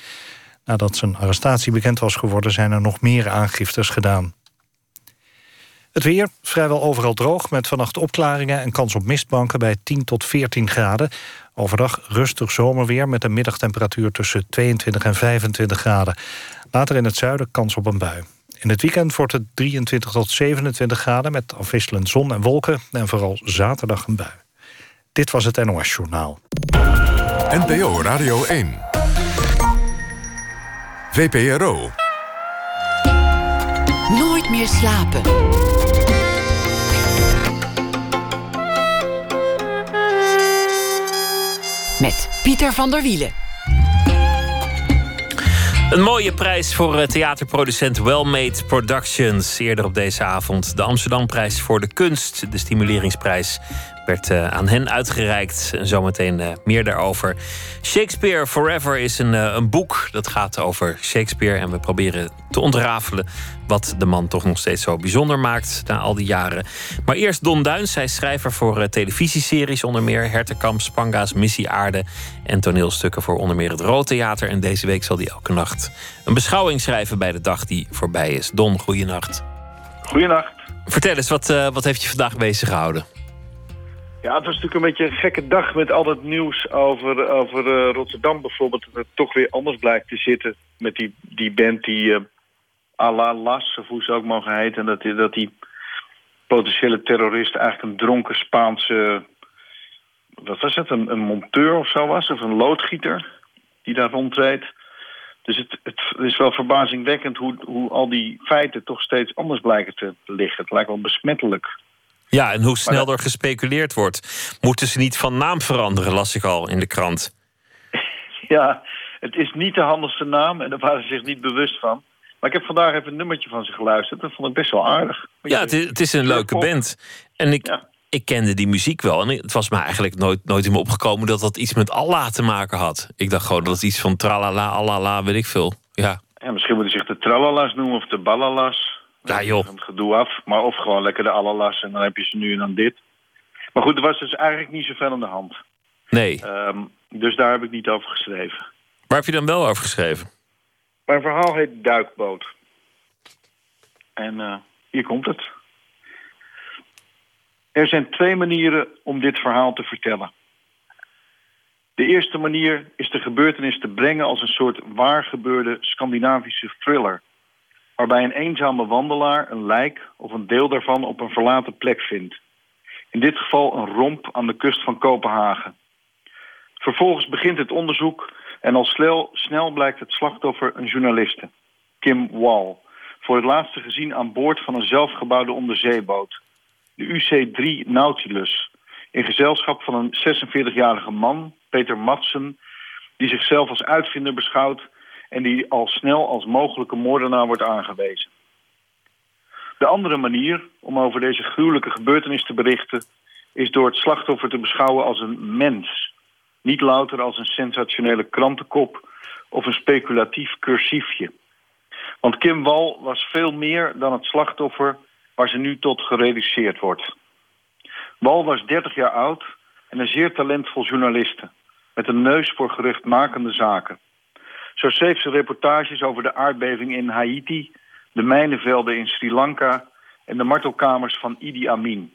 Nadat zijn arrestatie bekend was geworden... zijn er nog meer aangiftes gedaan. Het weer, vrijwel overal droog, met vannacht opklaringen... en kans op mistbanken bij 10 tot 14 graden. Overdag rustig zomerweer met een middagtemperatuur... tussen 22 en 25 graden. Later in het zuiden kans op een bui. In het weekend wordt het 23 tot 27 graden... met afwisselend zon en wolken en vooral zaterdag een bui. Dit was het NOS Journaal.
NPO Radio 1. VPRO.
Nooit meer slapen. Met Pieter van der Wielen.
Een mooie prijs voor eh, theaterproducent Wellmade Productions. Eerder op deze avond de Amsterdamprijs voor de kunst. De stimuleringsprijs werd uh, aan hen uitgereikt. En zometeen uh, meer daarover. Shakespeare Forever is een, uh, een boek dat gaat over Shakespeare. En we proberen te ontrafelen wat de man toch nog steeds zo bijzonder maakt na al die jaren. Maar eerst Don Duins, hij is schrijver voor televisieseries, onder meer Hertekamp, Spanga's, Missie Aarde en toneelstukken voor onder meer het Rood Theater. En deze week zal hij elke nacht een beschouwing schrijven bij de dag die voorbij is. Don, goeienacht.
Goeienacht.
Vertel eens, wat, wat heeft je vandaag bezig gehouden?
Ja, het was natuurlijk een beetje een gekke dag met al dat nieuws over, over uh, Rotterdam bijvoorbeeld. Dat het toch weer anders blijkt te zitten met die, die band die uh, Allah Las, of hoe ze ook mogen heten. En dat, die, dat die potentiële terrorist eigenlijk een dronken Spaanse... Wat was het? Een, een monteur of zo was? Of een loodgieter die daar rondreed. Dus het, het is wel verbazingwekkend hoe, hoe al die feiten toch steeds anders blijken te liggen. Het lijkt wel besmettelijk.
Ja, en hoe snel er gespeculeerd wordt. Moeten ze niet van naam veranderen, las ik al in de krant.
Ja, het is niet de handigste naam en daar waren ze zich niet bewust van. Maar ik heb vandaag even een nummertje van ze geluisterd. Dat vond ik best wel aardig.
Ja, het is, het is een leuke band. En ik, ik kende die muziek wel. En het was me eigenlijk nooit, nooit in me opgekomen dat dat iets met Allah te maken had. Ik dacht gewoon dat het iets van tralala, alala, weet ik veel. Ja.
ja misschien moeten ze zich de tralalas noemen of de balalas.
Ja, joh.
Het gedoe af. Maar of gewoon lekker de allerlas en dan heb je ze nu en dan dit. Maar goed, er was dus eigenlijk niet zoveel aan de hand.
Nee.
Um, dus daar heb ik niet over geschreven.
Waar heb je dan wel over geschreven?
Mijn verhaal heet Duikboot. En uh, hier komt het. Er zijn twee manieren om dit verhaal te vertellen. De eerste manier is de gebeurtenis te brengen als een soort waargebeurde Scandinavische thriller waarbij een eenzame wandelaar een lijk of een deel daarvan op een verlaten plek vindt. In dit geval een romp aan de kust van Kopenhagen. Vervolgens begint het onderzoek en al snel, blijkt het slachtoffer een journaliste, Kim Wall, voor het laatste gezien aan boord van een zelfgebouwde onderzeeboot, de UC-3 Nautilus, in gezelschap van een 46-jarige man, Peter Madsen, die zichzelf als uitvinder beschouwt en die al snel als mogelijke moordenaar wordt aangewezen. De andere manier om over deze gruwelijke gebeurtenis te berichten... is door het slachtoffer te beschouwen als een mens. Niet louter als een sensationele krantenkop of een speculatief cursiefje. Want Kim Wal was veel meer dan het slachtoffer waar ze nu tot gereduceerd wordt. Wal was 30 jaar oud en een zeer talentvol journaliste... met een neus voor geruchtmakende zaken. Zo schreef ze reportages over de aardbeving in Haiti, de mijnenvelden in Sri Lanka en de martelkamers van Idi Amin.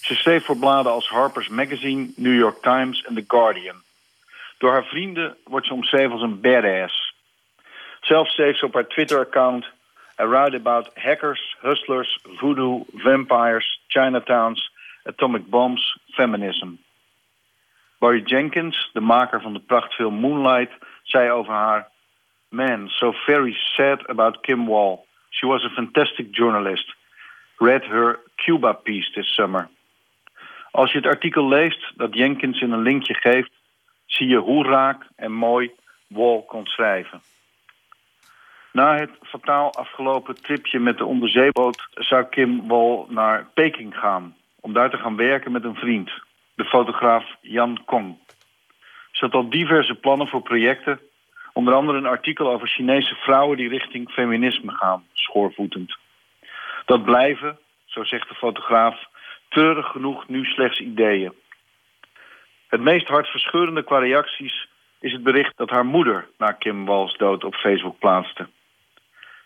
Ze schreef voor bladen als Harper's Magazine, New York Times en The Guardian. Door haar vrienden wordt ze omschreven als een badass. Zelf schreef ze op haar Twitter-account... I write about hackers, hustlers, voodoo, vampires, Chinatowns, atomic bombs, feminism. Barry Jenkins, de maker van de prachtfilm Moonlight zei over haar... Man, so very sad about Kim Wall. She was a fantastic journalist. Read her Cuba piece this summer. Als je het artikel leest dat Jenkins in een linkje geeft... zie je hoe raak en mooi Wall kon schrijven. Na het fataal afgelopen tripje met de onderzeeboot... zou Kim Wall naar Peking gaan... om daar te gaan werken met een vriend, de fotograaf Jan Kong. Had al diverse plannen voor projecten. Onder andere een artikel over Chinese vrouwen die richting feminisme gaan, schoorvoetend. Dat blijven, zo zegt de fotograaf, treurig genoeg nu slechts ideeën. Het meest hartverscheurende qua reacties is het bericht dat haar moeder na Kim Walls dood op Facebook plaatste.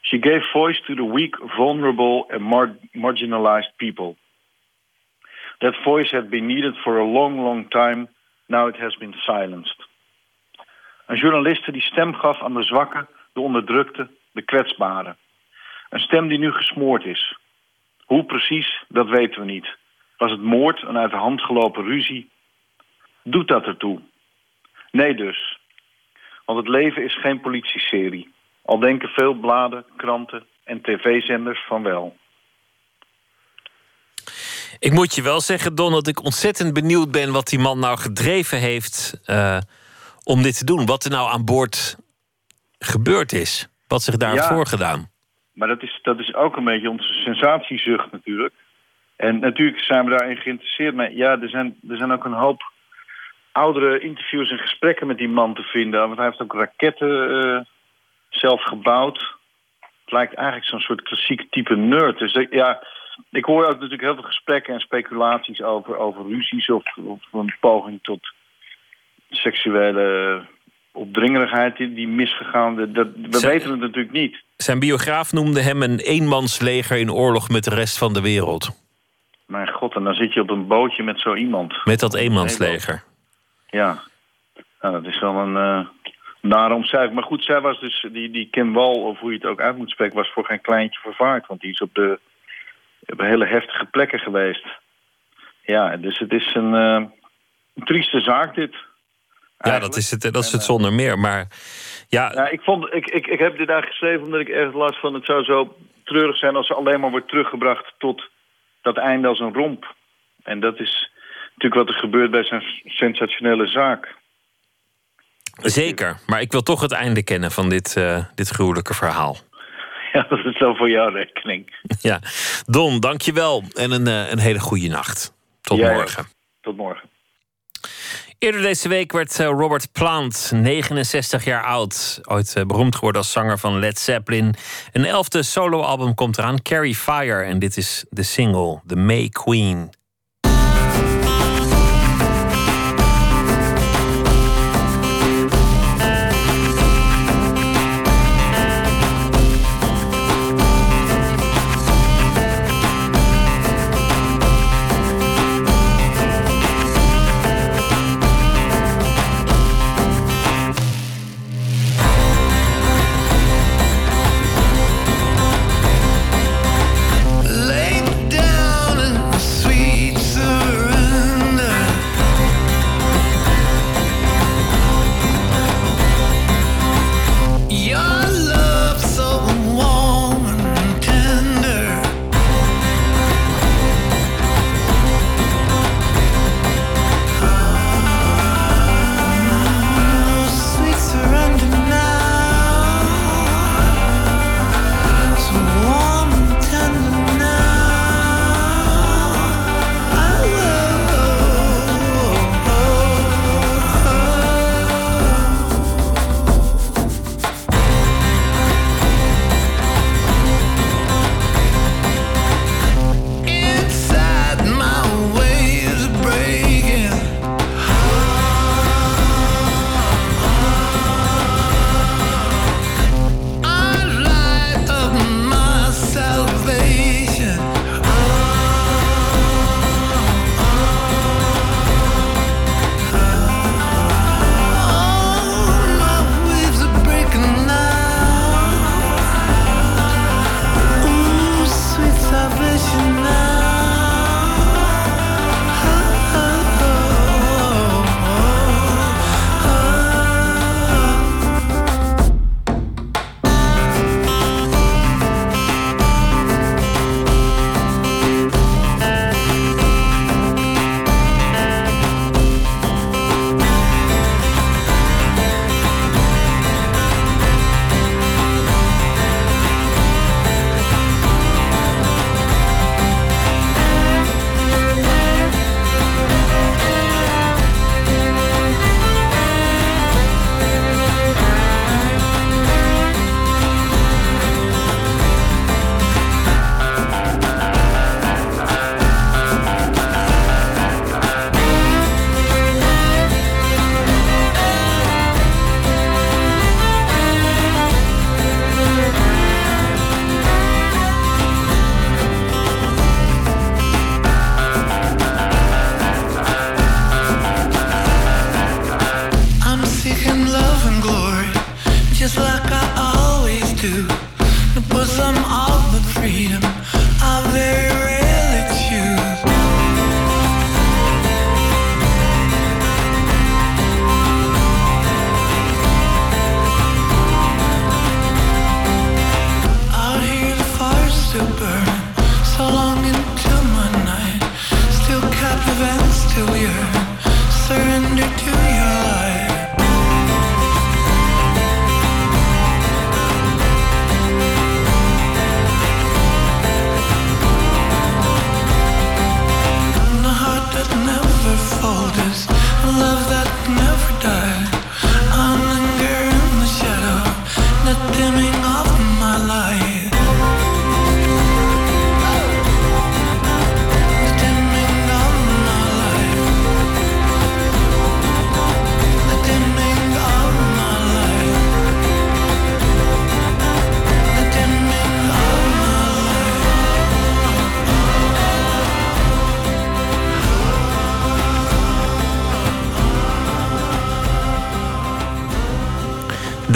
She gave voice to the weak, vulnerable and mar marginalized people. That voice had been needed for a long, long time Now it has been silenced. Een journaliste die stem gaf aan de zwakken, de onderdrukte, de kwetsbaren. Een stem die nu gesmoord is. Hoe precies, dat weten we niet. Was het moord, een uit de hand gelopen ruzie? Doet dat ertoe? Nee dus. Want het leven is geen politieserie. Al denken veel bladen, kranten en tv-zenders van wel.
Ik moet je wel zeggen, Don, dat ik ontzettend benieuwd ben wat die man nou gedreven heeft uh, om dit te doen. Wat er nou aan boord gebeurd is. Wat zich daar heeft
Ja.
voorgedaan.
Maar dat is, dat is ook een beetje onze sensatiezucht natuurlijk. En natuurlijk zijn we daarin geïnteresseerd. Maar ja, er zijn, er zijn ook een hoop oudere interviews en gesprekken met die man te vinden. Want hij heeft ook raketten eh, zelf gebouwd. Het lijkt eigenlijk zo'n soort klassiek type nerd. Dus ik- ja, ik hoor ook natuurlijk heel veel gesprekken en speculaties over, over ruzies of, of een poging tot seksuele opdringerigheid die, die misgegaan. Dat, we weten het natuurlijk niet.
Zijn biograaf noemde hem een eenmansleger in oorlog met de rest van de wereld.
Mijn god, en dan zit je op een bootje met zo iemand.
Met dat eenmansleger.
Ja, nou, dat is wel een uh, nare omschrijving. Maar goed, zij was dus, die, die Kim Wall, of hoe je het ook uit moet spreken, was voor geen kleintje vervaard. Want die is op, de, op hele heftige plekken geweest. Ja, dus het is een, eh, een trieste zaak dit.
Ja, dat is het, dat is het zonder meer. Maar ja,
Ja, ik, vond, ik, ik, ik heb dit daar geschreven omdat ik erg last van... het zou zo treurig zijn als ze alleen maar wordt teruggebracht... tot dat einde als een romp. En dat is natuurlijk wat er gebeurt bij zo'n sensationele zaak.
zeker. Maar ik wil toch het einde kennen van dit, eh, dit gruwelijke verhaal. [LAUGHS]
Ja, dat is wel voor jouw rekening.
Ja, Don, dank je wel. En een, eh, een hele goede nacht. Tot morgen.
Tot morgen.
Eerder deze week werd eh, Robert Plant 69 jaar oud. Ooit eh, beroemd geworden als zanger van Led Zeppelin. Een elfde soloalbum komt eraan, Carry Fire. En dit is de single, The May Queen.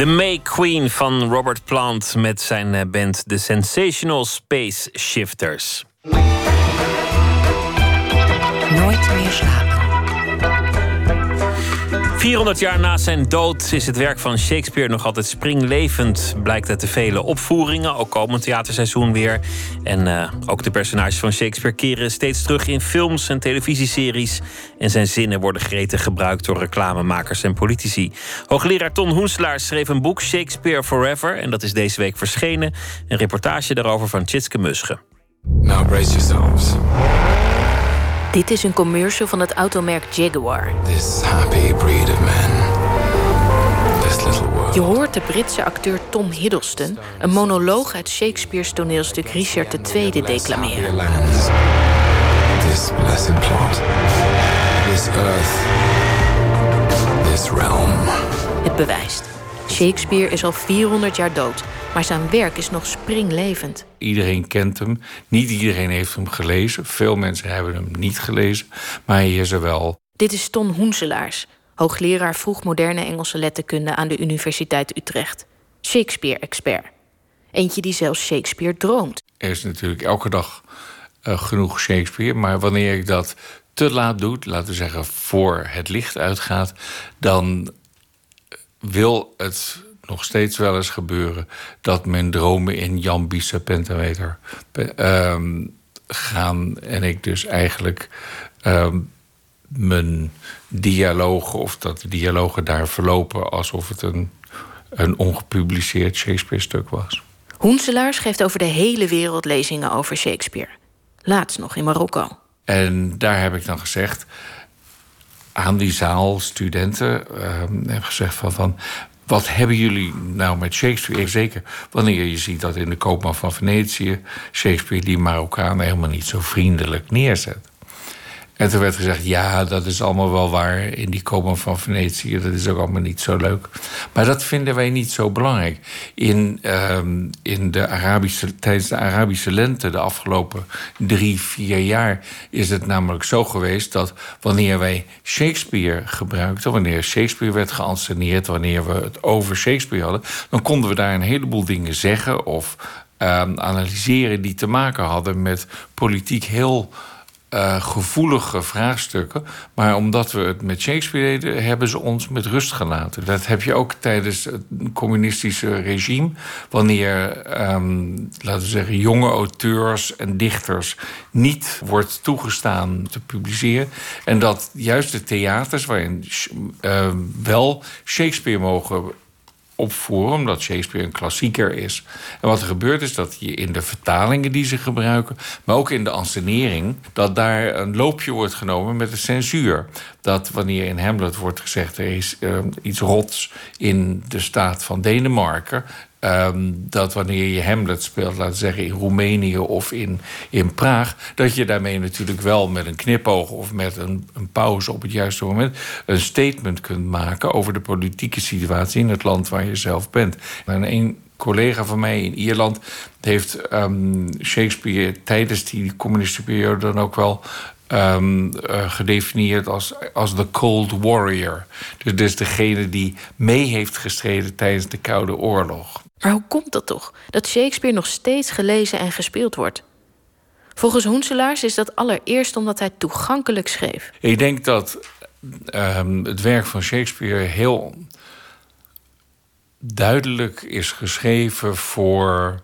May Queen van Robert Plant met zijn eh, band The Sensational Space Shifters.
Nooit meer slapen.
400 jaar na zijn dood is het werk van Shakespeare nog altijd springlevend. Blijkt uit de vele opvoeringen, ook komend theaterseizoen weer. En uh, ook de personages van Shakespeare keren steeds terug in films en televisieseries. En zijn zinnen worden gretig gebruikt door reclamemakers en politici. Hoogleraar Ton Hoenselaar schreef een boek Shakespeare Forever. En dat is deze week verschenen. Een reportage daarover van Tjitske Musche.
Now brace yourselves.
Dit is een commercial van het automerk Jaguar.
This happy breed of men. This little world.
Je hoort de Britse acteur Tom Hiddleston een monoloog uit Shakespeare's toneelstuk Richard II declameren.
This blessed plot. This earth. This realm.
Het bewijst. Shakespeare is al 400 jaar dood, maar zijn werk is nog springlevend.
Iedereen kent hem. Niet iedereen heeft hem gelezen. Veel mensen hebben hem niet gelezen. Maar hij is er wel.
Dit is Ton Hoenselaars, hoogleraar vroegmoderne Engelse letterkunde aan de Universiteit Utrecht. Shakespeare-expert. Eentje die zelfs Shakespeare droomt.
Er is natuurlijk elke dag eh, genoeg Shakespeare. Maar wanneer ik dat te laat doe, laten we zeggen voor het licht uitgaat, dan wil het nog steeds wel eens gebeuren dat mijn dromen in Jan Biese pentameter ehm, gaan. En ik dus eigenlijk ehm, mijn dialogen, of dat de dialogen daar verlopen alsof het een, een ongepubliceerd Shakespeare-stuk was.
Hoenselaars geeft over de hele wereld lezingen over Shakespeare. Laatst nog in Marokko.
En daar heb ik dan gezegd aan die zaal, studenten, uh, heb gezegd van, van... wat hebben jullie nou met Shakespeare? Zeker wanneer je ziet dat in de koopman van Venetië... Shakespeare die Marokkanen helemaal niet zo vriendelijk neerzet. En toen werd gezegd, ja, dat is allemaal wel waar in die koopman van Venetië. Dat is ook allemaal niet zo leuk. Maar dat vinden wij niet zo belangrijk. In, um, in de Arabische, tijdens de Arabische lente de afgelopen drie, vier jaar... is het namelijk zo geweest dat wanneer wij Shakespeare gebruikten... wanneer Shakespeare werd geanceneerd, wanneer we het over Shakespeare hadden... dan konden we daar een heleboel dingen zeggen of um, analyseren... die te maken hadden met politiek heel uh, gevoelige vraagstukken. Maar omdat we het met Shakespeare deden, hebben ze ons met rust gelaten. Dat heb je ook tijdens het communistische regime. Wanneer, um, laten we zeggen, jonge auteurs en dichters niet wordt toegestaan te publiceren. En dat juist de theaters, waarin uh, wel Shakespeare mogen opvoeren, omdat Shakespeare een klassieker is. En wat er gebeurt is dat je in de vertalingen die ze gebruiken, maar ook in de ansenering, dat daar een loopje wordt genomen met de censuur. Dat wanneer in Hamlet wordt gezegd er is uh, iets rots in de staat van Denemarken, Um, dat wanneer je Hamlet speelt, laten we zeggen in Roemenië of in, in Praag, dat je daarmee natuurlijk wel met een knipoog of met een, een pauze op het juiste moment een statement kunt maken over de politieke situatie in het land waar je zelf bent. En een collega van mij in Ierland heeft um, Shakespeare tijdens die communistische periode dan ook wel Um, uh, gedefinieerd als, als de Cold Warrior. Dus, dus degene die mee heeft gestreden tijdens de Koude Oorlog.
Maar hoe komt dat toch? Dat Shakespeare nog steeds gelezen en gespeeld wordt? Volgens Hoenselaars is dat allereerst omdat hij toegankelijk schreef.
Ik denk dat um, het werk van Shakespeare heel duidelijk is geschreven voor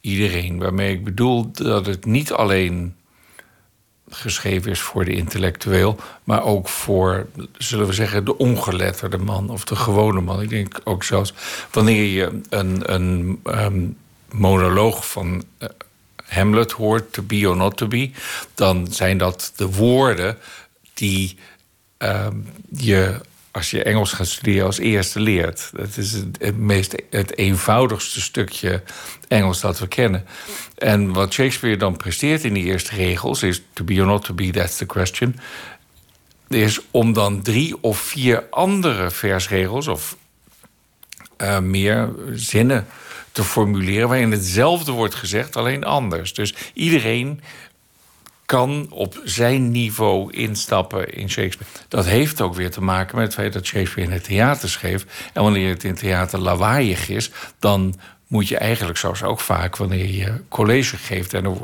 iedereen. Waarmee ik bedoel dat het niet alleen geschreven is voor de intellectueel, maar ook voor, zullen we zeggen, de ongeletterde man of de gewone man. Ik denk ook zelfs wanneer je een, een um, monoloog van uh, Hamlet hoort, to be or not to be, dan zijn dat de woorden die um, je als je Engels gaat studeren als eerste leert. Dat is het, meest, het eenvoudigste stukje Engels dat we kennen. En wat Shakespeare dan presteert in die eerste regels is... to be or not to be, that's the question... is om dan drie of vier andere versregels... of uh, meer zinnen te formuleren... waarin hetzelfde wordt gezegd, alleen anders. Dus iedereen kan op zijn niveau instappen in Shakespeare. Dat heeft ook weer te maken met het feit dat Shakespeare in het theater schreef. En wanneer het in het theater lawaaiig is, dan moet je eigenlijk, zoals ook vaak wanneer je college geeft en er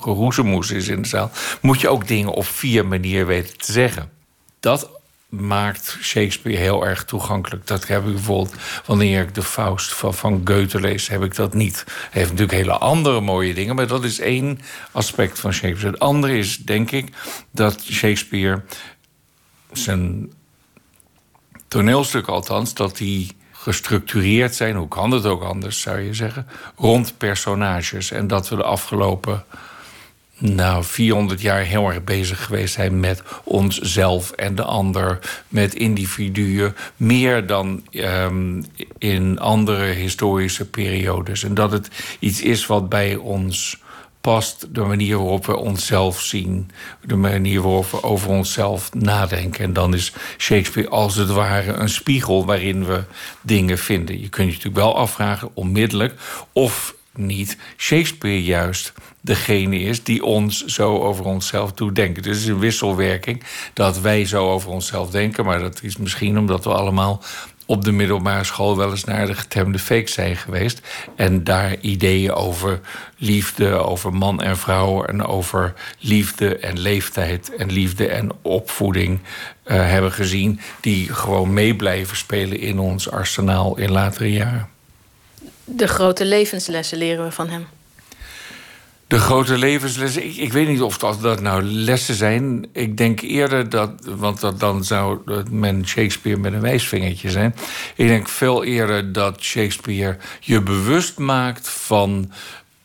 geroezemoes is in de zaal, moet je ook dingen op vier manieren weten te zeggen. Dat maakt Shakespeare heel erg toegankelijk. Dat heb ik bijvoorbeeld wanneer ik de Faust van, Goethe lees, heb ik dat niet. Hij heeft natuurlijk hele andere mooie dingen, maar dat is één aspect van Shakespeare. Het andere is, denk ik, dat Shakespeare zijn toneelstuk althans, dat die gestructureerd zijn, hoe kan het ook anders, zou je zeggen, rond personages. En dat we de afgelopen nou, 400 jaar heel erg bezig geweest zijn met onszelf en de ander, met individuen, meer dan um, in andere historische periodes. En dat het iets is wat bij ons past, de manier waarop we onszelf zien, de manier waarop we over onszelf nadenken. En dan is Shakespeare als het ware een spiegel waarin we dingen vinden. Je kunt je natuurlijk wel afvragen, onmiddellijk, of niet Shakespeare juist degene is die ons zo over onszelf doet denken. Dus het is een wisselwerking dat wij zo over onszelf denken, maar dat is misschien omdat we allemaal op de middelbare school wel eens naar de getemde fake zijn geweest. En daar ideeën over liefde, over man en vrouw en over liefde en leeftijd en liefde en opvoeding uh, hebben gezien. Die gewoon mee blijven spelen in ons arsenaal in latere jaren.
De grote levenslessen leren we van hem.
De grote levenslessen. Ik, ik, weet niet of dat, dat nou lessen zijn. Ik denk eerder dat, want dat, dan zou men Shakespeare met een wijsvingertje zijn. Ik denk veel eerder dat Shakespeare je bewust maakt van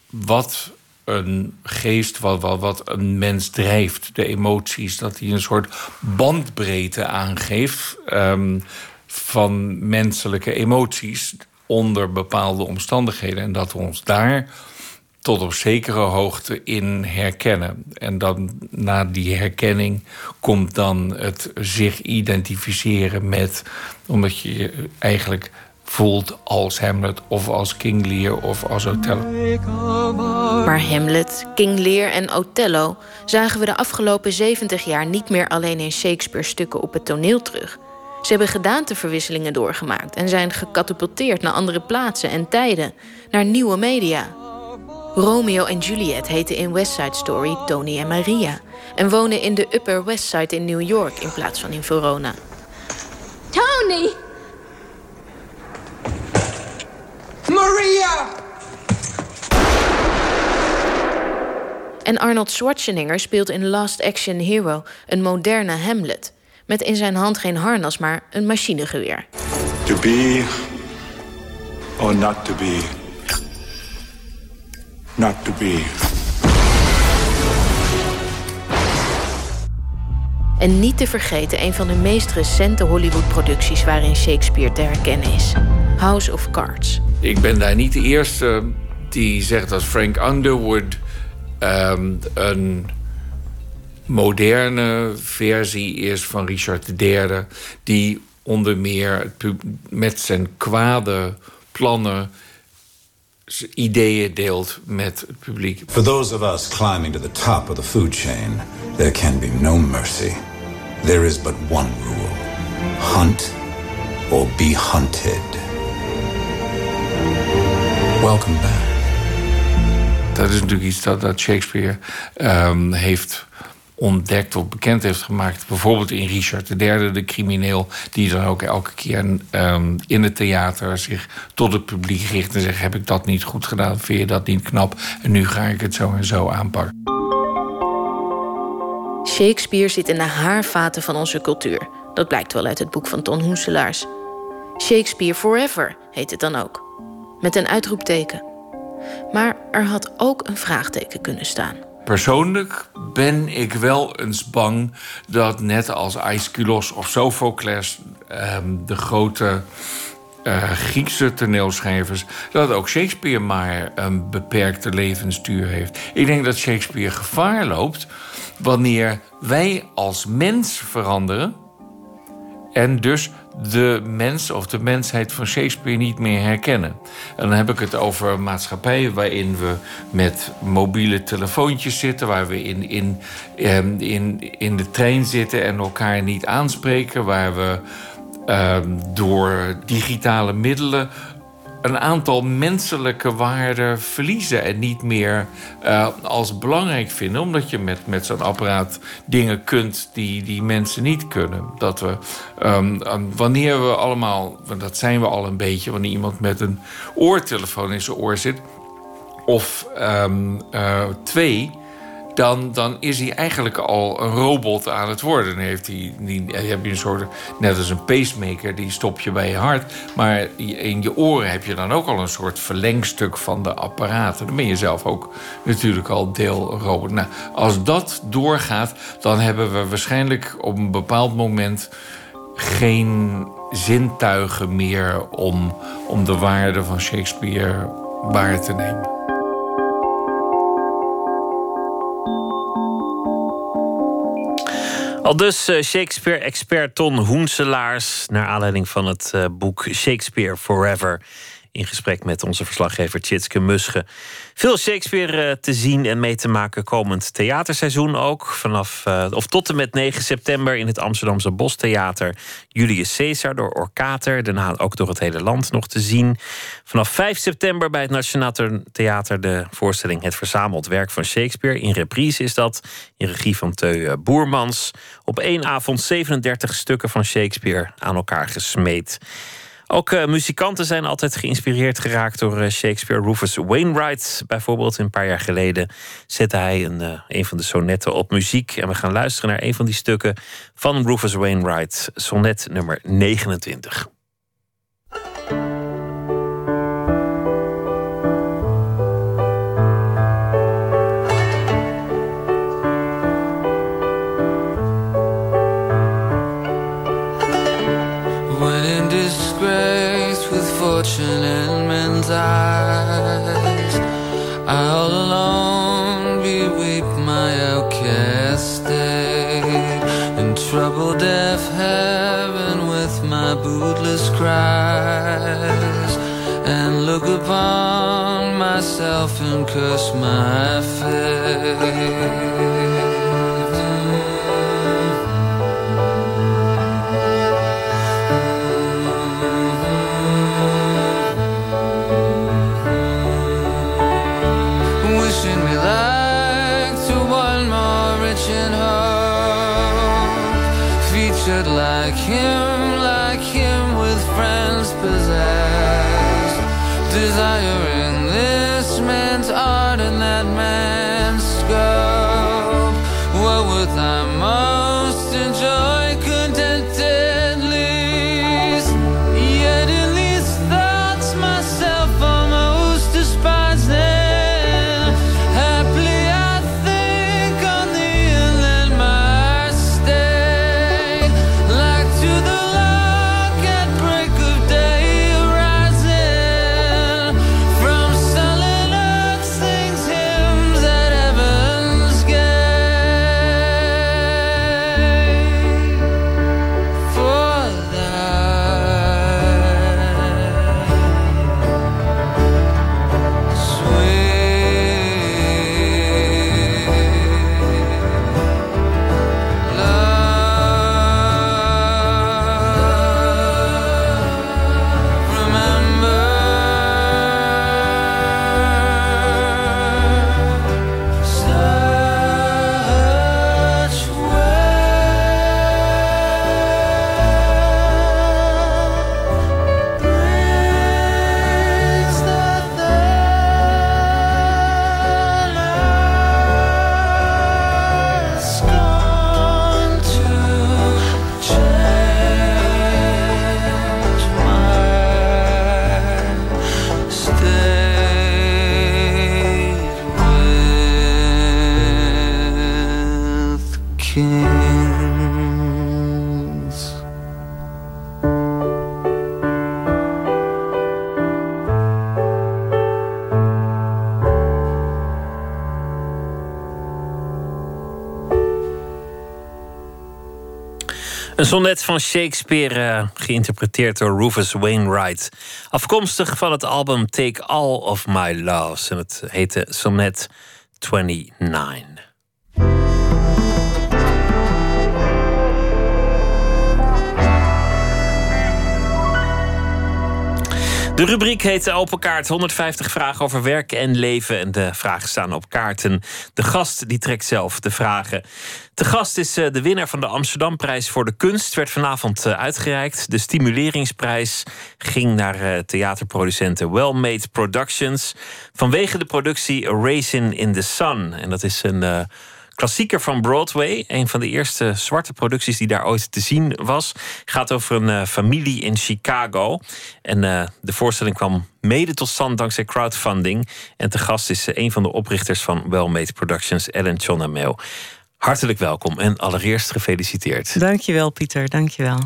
wat een geest, wat, wat, wat een mens drijft, de emoties. Dat hij een soort bandbreedte aangeeft um, van menselijke emoties onder bepaalde omstandigheden. En dat we ons daar tot op zekere hoogte in herkennen. En dan na die herkenning komt dan het zich identificeren met, omdat je je eigenlijk voelt als Hamlet of als King Lear of als Othello.
Maar Hamlet, King Lear en Othello zagen we de afgelopen 70 jaar niet meer alleen in Shakespeare stukken op het toneel terug. Ze hebben gedaanteverwisselingen doorgemaakt en zijn gecatapulteerd naar andere plaatsen en tijden, naar nieuwe media. Romeo en Juliet heten in West Side Story Tony en Maria en wonen in de Upper West Side in New York in plaats van in Verona.
Tony! Maria!
En Arnold Schwarzenegger speelt in Last Action Hero een moderne Hamlet. Met in zijn hand geen harnas, maar een machinegeweer.
To be or not to be. Not to be.
En niet te vergeten een van de meest recente Hollywood-producties waarin Shakespeare te herkennen is: House of Cards.
Ik ben daar niet de eerste die zegt dat Frank Underwood um, een moderne versie is van Richard III, die onder meer met zijn kwade plannen ideeën deelt met het publiek.
For those of us climbing to the top of the food chain, there can be no mercy. There is but one rule. Hunt or be hunted. Welcome back.
Dat is natuurlijk iets dat, dat Shakespeare um, heeft ontdekt of bekend heeft gemaakt. Bijvoorbeeld in Richard III, de crimineel, die dan ook elke keer um, in het theater zich tot het publiek richt en zegt: Heb ik dat niet goed gedaan? Vind je dat niet knap? En nu ga ik het zo en zo aanpakken.
Shakespeare zit in de haarvaten van onze cultuur. Dat blijkt wel uit het boek van Ton Hoenselaars. Shakespeare Forever heet het dan ook. Met een uitroepteken. Maar er had ook een vraagteken kunnen staan.
Persoonlijk ben ik wel eens bang dat net als Aeschylus of Sophocles, um, de grote uh, Griekse toneelschrijvers, dat ook Shakespeare maar een beperkte levensduur heeft. Ik denk dat Shakespeare gevaar loopt wanneer wij als mens veranderen En dus de mens of de mensheid van Shakespeare niet meer herkennen. En dan heb ik het over maatschappijen waarin we met mobiele telefoontjes zitten, waar we in, in, ehm, in, in de trein zitten en elkaar niet aanspreken, waar we ehm, door digitale middelen een aantal menselijke waarden verliezen en niet meer uh, als belangrijk vinden, omdat je met, met zo'n apparaat dingen kunt die, die mensen niet kunnen. Dat we, um, wanneer we allemaal, dat zijn we al een beetje, wanneer iemand met een oortelefoon in zijn oor zit, of um, uh, twee dan, dan is hij eigenlijk al een robot aan het worden. Heeft hij, die, heb je een soort, net als een pacemaker, die stop je bij je hart. Maar in je oren heb je dan ook al een soort verlengstuk van de apparaten. Dan ben je zelf ook natuurlijk al deel robot. Nou, als dat doorgaat, dan hebben we waarschijnlijk op een bepaald moment geen zintuigen meer om, om de waarde van Shakespeare waar te nemen.
Al dus eh, Shakespeare-expert Ton Hoenselaars... naar aanleiding van het eh, boek Shakespeare Forever in gesprek met onze verslaggever Tjitske Musche. Veel Shakespeare eh, te zien en mee te maken komend theaterseizoen ook. Vanaf, uh, of tot en met 9 september in het Amsterdamse Bostheater. Julius Caesar door Orkater. Daarna ook door het hele land nog te zien. Vanaf 5 september bij het Nationaal Theater de voorstelling Het Verzameld Werk van Shakespeare. In reprise is dat. In regie van Teu eh, Boermans. Op één avond 37 stukken van Shakespeare aan elkaar gesmeed. Ook uh, muzikanten zijn altijd geïnspireerd geraakt door uh, Shakespeare. Rufus Wainwright bijvoorbeeld. Een paar jaar geleden zette hij een, uh, een van de sonetten op muziek. En we gaan luisteren naar een van die stukken van Rufus Wainwright. Sonnet nummer 29.
Cries, and look upon myself and curse my fate.
Sonnet van Shakespeare, uh, geïnterpreteerd door Rufus Wainwright. Afkomstig van het album Take All of My Loves. En het heette Sonnet 29. De rubriek heet Open Kaart. 150 vragen over werk en leven. En de vragen staan op kaarten. De gast die trekt zelf de vragen. De gast is eh, de winnaar van de Amsterdamprijs voor de kunst. Werd vanavond eh, uitgereikt. De stimuleringsprijs ging naar eh, theaterproducenten Wellmade Productions. Vanwege de productie Racing in the Sun. En dat is een klassieker van Broadway. Een van de eerste zwarte producties die daar ooit te zien was. Gaat over een uh, familie in Chicago. En uh, de voorstelling kwam mede tot stand dankzij crowdfunding. En te gast is uh, een van de oprichters van Wellmade Productions, Ellen Chonamel. Hartelijk welkom en allereerst gefeliciteerd.
Dankjewel, Pieter. Dankjewel.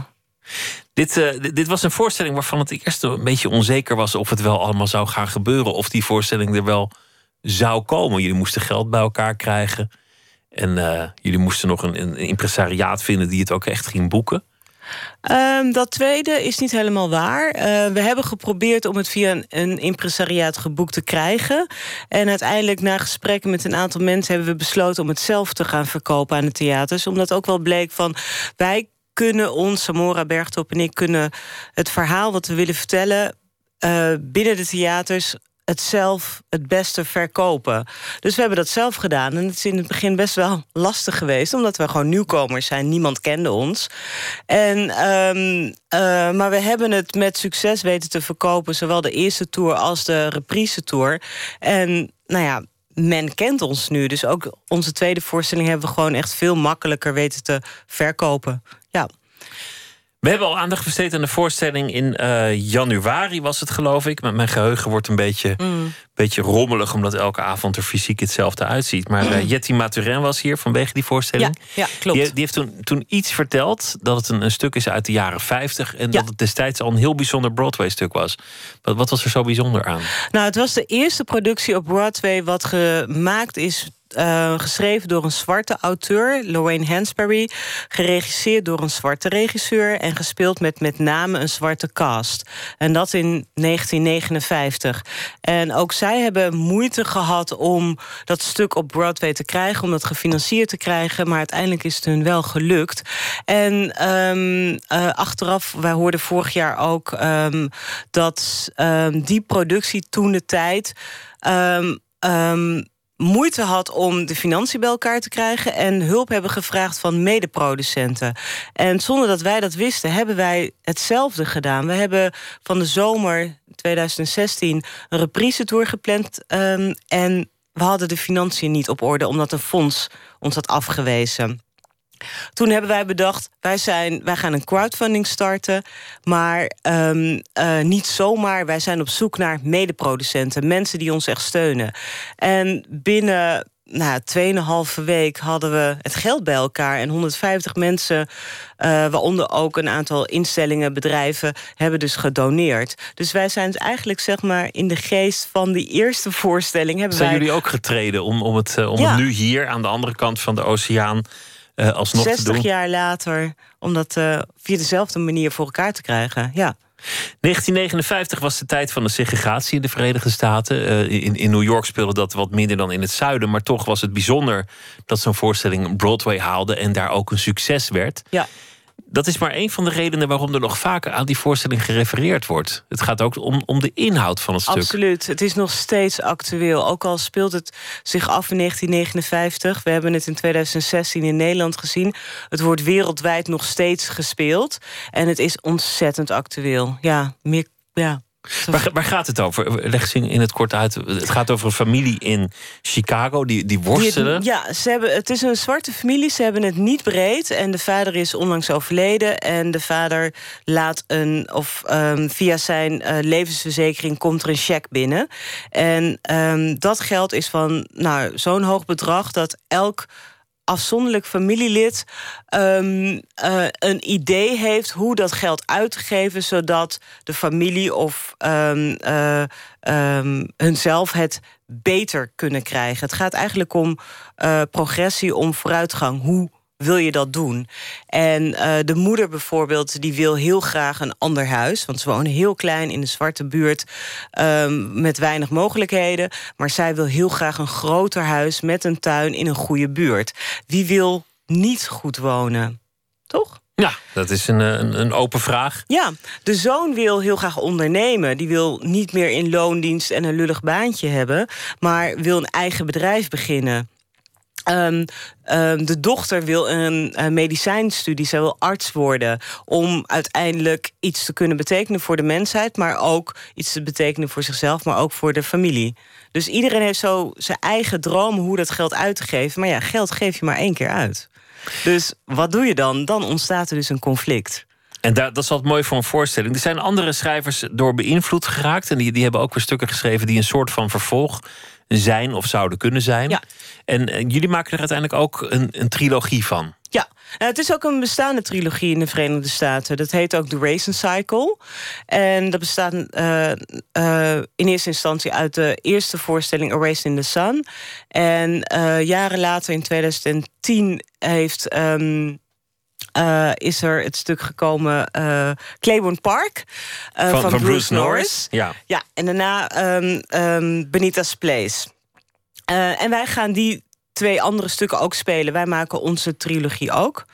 Dit, uh, dit was een voorstelling waarvan het eerst een beetje onzeker was of het wel allemaal zou gaan gebeuren. Of die voorstelling er wel zou komen. Jullie moesten geld bij elkaar krijgen. En uh, jullie moesten nog een, een, impresariaat vinden die het ook echt ging boeken.
Um, dat tweede is niet helemaal waar. Uh, we hebben geprobeerd om het via een, een, impresariaat geboekt te krijgen. En uiteindelijk, na gesprekken met een aantal mensen, hebben we besloten om het zelf te gaan verkopen aan de theaters. Omdat ook wel bleek van wij kunnen ons, Samora Bergtop en ik, kunnen het verhaal wat we willen vertellen. Uh, binnen de theaters het zelf het beste verkopen. Dus we hebben dat zelf gedaan. En het is in het begin best wel [LAUGHS] lastig geweest, omdat we gewoon nieuwkomers zijn. Niemand kende ons. En, um, uh, maar we hebben het met succes weten te verkopen, zowel de eerste tour als de reprise tour. En nou ja, men kent ons nu. Dus ook onze tweede voorstelling hebben we gewoon echt veel makkelijker weten te verkopen.
We hebben al aandacht besteed aan de voorstelling in uh, januari, was het geloof ik. Maar mijn geheugen wordt een beetje, mm. beetje rommelig, omdat elke avond er fysiek hetzelfde uitziet. Maar uh, Jetty Maturin was hier vanwege die voorstelling.
Ja, ja klopt.
Die, die, heeft toen, toen iets verteld dat het een, een stuk is uit de jaren 50 en ja. dat het destijds al een heel bijzonder Broadway-stuk was. Wat, wat was er zo bijzonder aan?
Nou, het was de eerste productie op Broadway wat gemaakt is uh, geschreven door een zwarte auteur, Lorraine Hansberry. Geregisseerd door een zwarte regisseur. En gespeeld met met name een zwarte cast. En dat in 1959. En ook zij hebben moeite gehad om dat stuk op Broadway te krijgen. Om dat gefinancierd te krijgen. Maar uiteindelijk is het hun wel gelukt. En um, uh, achteraf, wij hoorden vorig jaar ook um, dat um, die productie toen de tijd moeite had om de financiën bij elkaar te krijgen... en hulp hebben gevraagd van medeproducenten. En zonder dat wij dat wisten, hebben wij hetzelfde gedaan. We hebben van de zomer 2016 een reprise tour gepland... Um, en we hadden de financiën niet op orde... omdat een fonds ons had afgewezen. Toen hebben wij bedacht, wij, zijn, wij gaan een crowdfunding starten... maar um, uh, niet zomaar, wij zijn op zoek naar medeproducenten... mensen die ons echt steunen. En binnen nou, tweeënhalve week hadden we het geld bij elkaar. En 150 mensen, uh, waaronder ook een aantal instellingen, bedrijven... hebben dus gedoneerd. Dus wij zijn eigenlijk zeg maar in de geest van die eerste voorstelling... Hebben
zijn
wij...
jullie ook getreden om, om, het, om ja. het nu hier aan de andere kant van de oceaan uh, alsnog
60
te doen?
jaar later, om dat uh, via dezelfde manier voor elkaar te krijgen. Ja.
1959 was de tijd van de segregatie in de Verenigde Staten. Uh, in, in New York speelde dat wat minder dan in het zuiden. Maar toch was het bijzonder dat zo'n voorstelling Broadway haalde en daar ook een succes werd.
Ja
dat is maar een van de redenen waarom er nog vaker aan die voorstelling gerefereerd wordt. Het gaat ook om, om de inhoud van het stuk.
Absoluut. Het is nog steeds actueel. Ook al speelt het zich af in 1959. We hebben het in 2016 in Nederland gezien. Het wordt wereldwijd nog steeds gespeeld. En het is ontzettend actueel. Ja, meer. Ja.
Waar, waar, gaat het over? Leg ze in het kort uit. Het gaat over een familie in Chicago, die, die worstelen.
Ja, ze hebben, het is een zwarte familie. Ze hebben het niet breed. En de vader is onlangs overleden. En de vader laat een, of um, via zijn uh, levensverzekering komt er een cheque binnen. En um, dat geld is van nou, zo'n hoog bedrag dat elk afzonderlijk familielid um, uh, een idee heeft hoe dat geld uit te geven, zodat de familie of um, hunzelf het beter kunnen krijgen. Het gaat eigenlijk om uh, progressie, om vooruitgang. Hoe wil je dat doen? En eh, de moeder bijvoorbeeld, die wil heel graag een ander huis. Want ze wonen heel klein in een zwarte buurt um, met weinig mogelijkheden. Maar zij wil heel graag een groter huis met een tuin in een goede buurt. Wie wil niet goed wonen? Toch?
Ja, dat is een, een, een, open vraag.
Ja, de zoon wil heel graag ondernemen. Die wil niet meer in loondienst en een lullig baantje hebben... maar wil een eigen bedrijf beginnen. Um, um, de dochter wil een, medicijnstudie, zij wil arts worden... om uiteindelijk iets te kunnen betekenen voor de mensheid... maar ook iets te betekenen voor zichzelf, maar ook voor de familie. Dus iedereen heeft zo zijn eigen droom hoe dat geld uit te geven. Maar ja, geld geef je maar één keer uit. Dus wat doe je dan? Dan ontstaat er dus een conflict.
En dat is altijd mooi voor een voorstelling. Er zijn andere schrijvers door beïnvloed geraakt. En die, die hebben ook weer stukken geschreven die een soort van vervolg zijn of zouden kunnen zijn. Ja. En, en jullie maken er uiteindelijk ook een, een trilogie van.
Ja, het is ook een bestaande trilogie in de Verenigde Staten. Dat heet ook The Racing Cycle. En dat bestaat uh, uh, in eerste instantie uit de eerste voorstelling A Race in the Sun. En uh, jaren later, in 2010, heeft. Um, uh, is er het stuk gekomen uh, Claiborne Park
uh, van, van, van, Bruce, Bruce Norris. Norris. Ja.
ja, en daarna um, um, Benita's Place. en wij gaan die twee andere stukken ook spelen. Wij maken onze trilogie ook.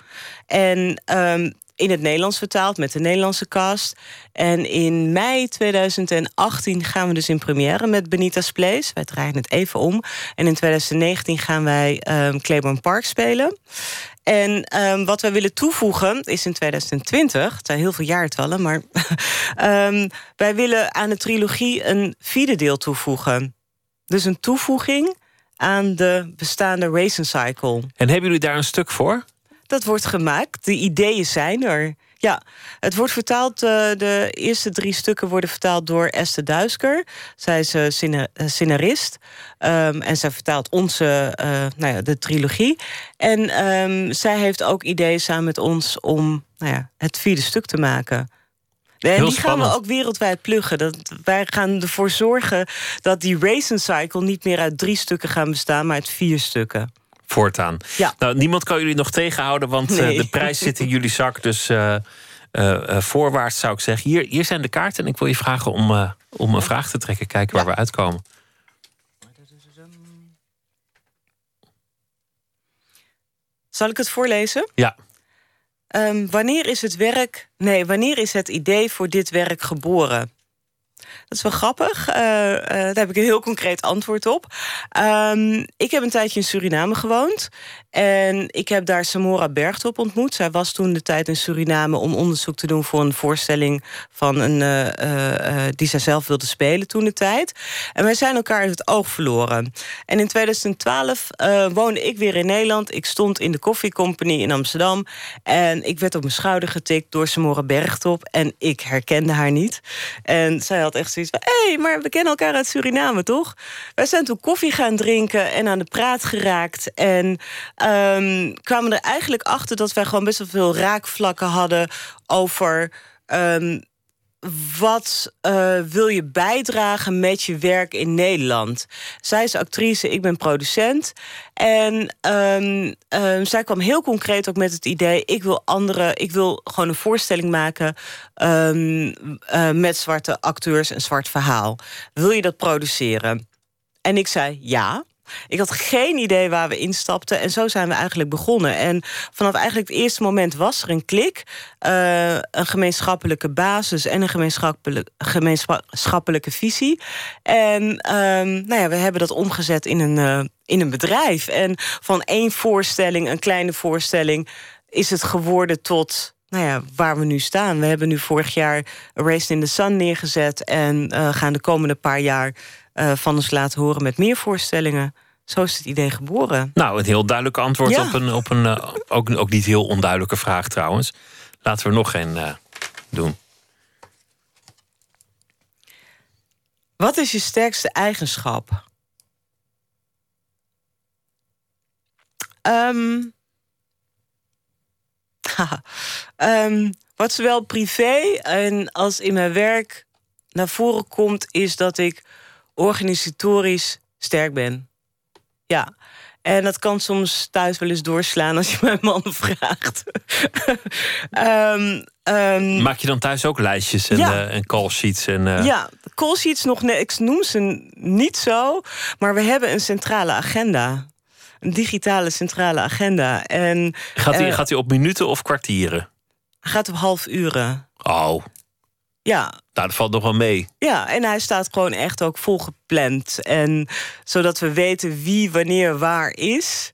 En um, in het Nederlands vertaald met de Nederlandse cast. En in mei 2018 gaan we dus in première met Benita's Place. Wij draaien het even om. En in 2019 gaan wij um, Park spelen. En um, wat wij willen toevoegen is in 2020, het zijn heel veel jaartallen, maar um, [LAUGHS] wij willen aan de trilogie een vierde deel toevoegen. Dus een toevoeging aan de bestaande Racing Cycle.
En hebben jullie daar een stuk voor?
Dat wordt gemaakt. De ideeën zijn er. Ja, het wordt vertaald. Uh, de eerste drie stukken worden vertaald door Esther Duisker. Zij is uh, scenarist. Um, en zij vertaalt onze, uh, nou ja, de trilogie. En um, zij heeft ook ideeën samen met ons om nou ja, het vierde stuk te maken. En die gaan we ook wereldwijd pluggen. Dat, wij gaan ervoor zorgen dat die Racing Cycle niet meer uit drie stukken gaan bestaan, maar uit vier stukken.
Voortaan.
Ja.
Nou, niemand kan jullie nog tegenhouden, want nee. uh, de prijs zit in jullie zak. Dus uh, uh, voorwaarts zou ik zeggen. Hier, hier zijn de kaarten en ik wil je vragen om, om een vraag te trekken. Kijken waar ja. we uitkomen.
Zal ik het voorlezen?
Ja.
Um, wanneer is het werk. Nee, wanneer is het idee voor dit werk geboren? Dat is wel grappig. Uh, uh, daar heb ik een heel concreet antwoord op. Um, ik heb een tijdje in Suriname gewoond. En ik heb daar Samora Bergtop ontmoet. Zij was toen de tijd in Suriname om onderzoek te doen voor een voorstelling van een, uh, die zij zelf wilde spelen toen de tijd. En wij zijn elkaar uit het oog verloren. En in 2012 woonde ik weer in Nederland. Ik stond in de Coffee Company in Amsterdam. En ik werd op mijn schouder getikt door Samora Bergtop. En ik herkende haar niet. En zij had echt zoiets van: hé, hey, maar we kennen elkaar uit Suriname, toch? Wij zijn toen koffie gaan drinken en aan de praat geraakt. En um, kwamen er eigenlijk achter dat wij gewoon best wel veel raakvlakken hadden over. Um, wat uh, wil je bijdragen met je werk in Nederland? Zij is actrice, ik ben producent. En um, zij kwam heel concreet ook met het idee: ik wil andere, ik wil gewoon een voorstelling maken uh, met zwarte acteurs, een zwart verhaal. Wil je dat produceren? En ik zei ja. Ik had geen idee waar we instapten. En zo zijn we eigenlijk begonnen. En vanaf eigenlijk het eerste moment was er een klik. Uh, een gemeenschappelijke basis en een gemeenschappelijke, gemeenschappelijke visie. En um, nou ja, we hebben dat omgezet in een, uh, in een bedrijf. En van één voorstelling, een kleine voorstelling... is het geworden tot nou ja, waar we nu staan. We hebben nu vorig jaar Raced in the Sun neergezet... en uh, gaan de komende paar jaar uh, van ons laten horen met meer voorstellingen. Zo is het idee geboren.
Nou, een heel duidelijk antwoord ja. op een, op een uh, ook, ook niet heel onduidelijke vraag trouwens. Laten we nog geen uh, doen.
Wat is je sterkste eigenschap? Um, um, [LAUGHS] wat zowel privé en als in mijn werk naar voren komt, is dat ik organisatorisch sterk ben. Ja. En dat kan soms thuis wel eens doorslaan als je [LAUGHS] mijn man vraagt.
um, [LAUGHS] um, Maak je dan thuis ook lijstjes en, ja. uh, en call sheets? En, uh...
Ja, call sheets nog net. Ik noem ze niet zo, maar we hebben een centrale agenda. Een digitale centrale agenda. En,
gaat hij uh, gaat op minuten of kwartieren?
Gaat op half uren.
Oh.
Ja.
Nou, dat valt nog wel mee.
Ja, en hij staat gewoon echt ook volgepland. En zodat we weten wie wanneer waar is.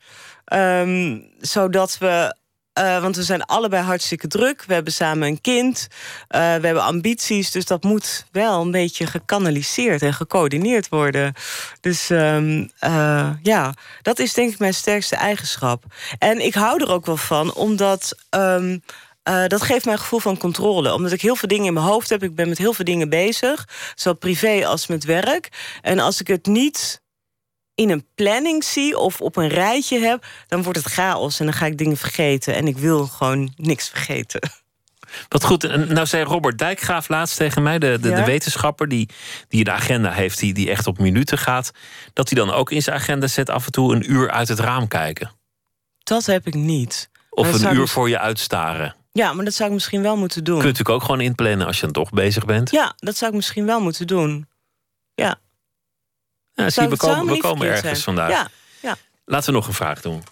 Um, zodat we. Uh, want we zijn allebei hartstikke druk. We hebben samen een kind. Uh, we hebben ambities. Dus dat moet wel een beetje gekanaliseerd en gecoördineerd worden. Dus um, uh, ja, dat is denk ik mijn sterkste eigenschap. En ik hou er ook wel van, omdat. Um, uh, dat geeft mij een gevoel van controle. Omdat ik heel veel dingen in mijn hoofd heb. Ik ben met heel veel dingen bezig. Zowel privé als met werk. En als ik het niet in een planning zie of op een rijtje heb... dan wordt het chaos en dan ga ik dingen vergeten. En ik wil gewoon niks vergeten.
Wat goed. Nou zei Robert Dijkgraaf laatst tegen mij, de, de, ja? de wetenschapper die, die de agenda heeft, die, die echt op minuten gaat, dat hij dan ook in zijn agenda zet af en toe een uur uit het raam kijken.
Dat heb ik niet.
Of een uur voor je uitstaren.
Ja, maar dat zou ik misschien wel moeten doen.
Kun je natuurlijk ook gewoon inplannen als je dan toch bezig bent.
Ja, dat zou ik misschien wel moeten doen. Ja.
ja zie, we komen, we komen ergens zijn. vandaag.
Ja, ja.
Laten we nog een vraag doen.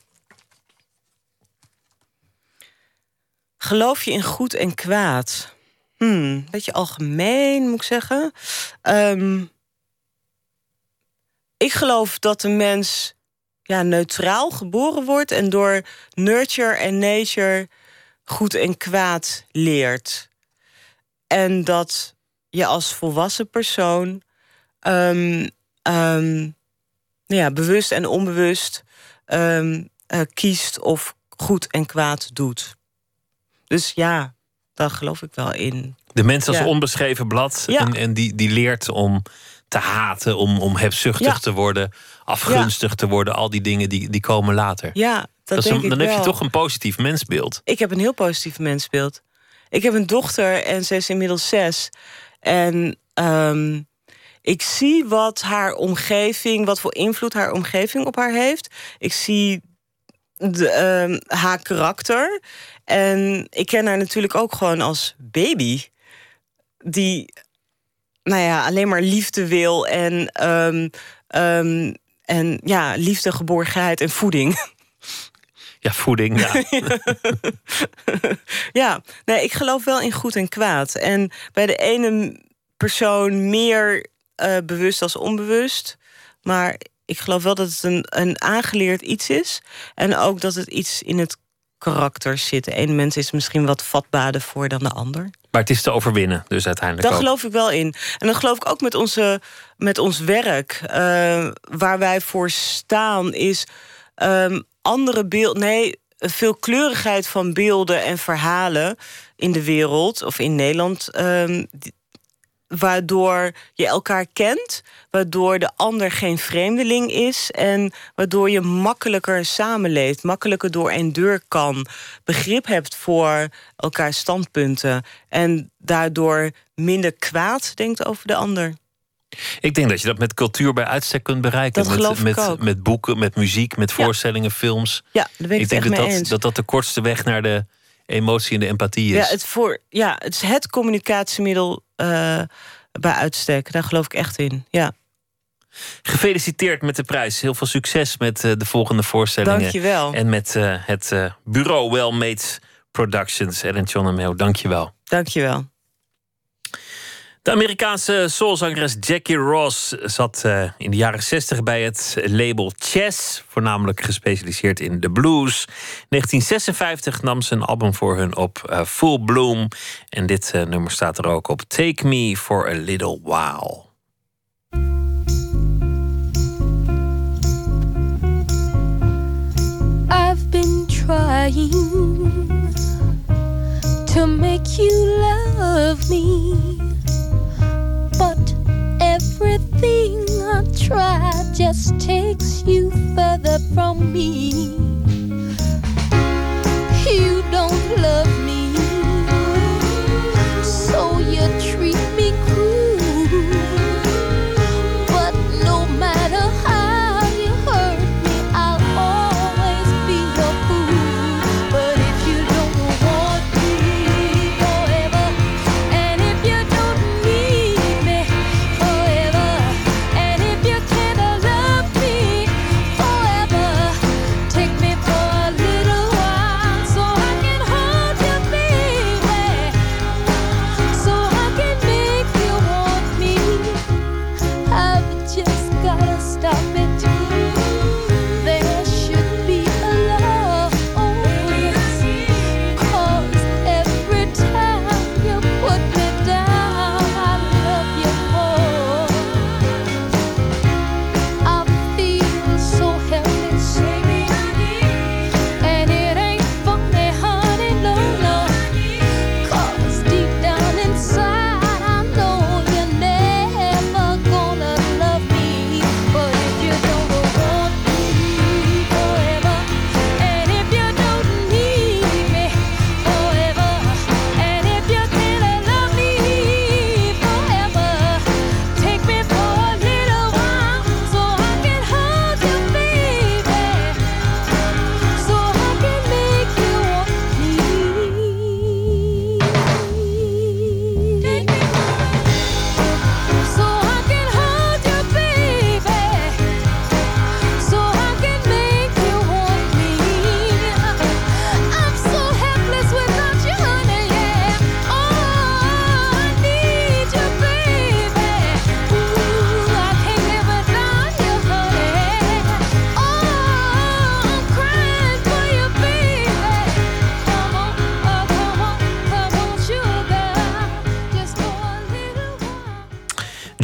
Geloof je in goed en kwaad? Hmm, beetje algemeen, moet ik zeggen. Um, ik geloof dat de mens ja, neutraal geboren wordt... en door nurture en nature goed en kwaad leert. En dat je als volwassen persoon um, um, ja, bewust en onbewust um, uh, kiest of goed en kwaad doet. Dus ja, daar geloof ik wel in.
De mens als ja. onbeschreven blad ja. en, en die, die leert om te haten, om, om hebzuchtig ja. te worden, afgunstig te worden. Al die dingen die, die komen later.
Ja, dat
dat
een,
dan
heb
je toch een positief mensbeeld.
Ik heb een heel positief mensbeeld. Ik heb een dochter en ze is inmiddels zes. En um, ik zie wat haar omgeving, wat voor invloed haar omgeving op haar heeft. Ik zie de, um, haar karakter. En ik ken haar natuurlijk ook gewoon als baby. Die, nou ja, alleen maar liefde wil en, um, um, en ja, liefde, geborgenheid en voeding. [LAUGHS]
Ja, voeding, ja. [LAUGHS]
ja, nee, ik geloof wel in goed en kwaad. En bij de ene persoon meer uh, bewust als onbewust. Maar ik geloof wel dat het een, een aangeleerd iets is. En ook dat het iets in het karakter zit. De ene mens is misschien wat vatbaarder voor dan de ander.
Maar het is te overwinnen, dus uiteindelijk.
Daar
ook.
geloof ik wel in. En dan geloof ik ook met, onze, met ons werk. Uh, waar wij voor staan, is um, andere beeld. Nee, veelkleurigheid van beelden en verhalen in de wereld of in Nederland. Um, waardoor je elkaar kent, waardoor de ander geen vreemdeling is en waardoor je makkelijker samenleeft, makkelijker door een deur kan, begrip hebt voor elkaars standpunten en daardoor minder kwaad denkt over de ander.
Ik denk dat je dat met cultuur bij uitstek kunt bereiken.
Dat
met, met boeken, met muziek, met voorstellingen, films.
Ja, daar ben ik,
ik denk dat dat, dat dat de kortste weg naar de emotie en de empathie
Ja,
is.
het, voor, ja, het is het communicatiemiddel uh, bij uitstek. Daar geloof ik echt in. Ja.
Gefeliciteerd met de prijs. Heel veel succes met uh, de volgende voorstellingen.
Dank je wel.
En met uh, het bureau Well Made Productions. Ellen John en Meo, dank je wel.
Dank je wel.
De Amerikaanse soulzangeres Jackie Ross zat uh, in de jaren 60 bij het label Chess, voornamelijk gespecialiseerd in de blues. 1956 nam ze een album voor hun op uh, Full Bloom en dit uh, nummer staat er ook op Take Me for a Little While.
I've been trying to make you love me. Everything I try just takes you further from me. You don't love me, so you treat me cruel.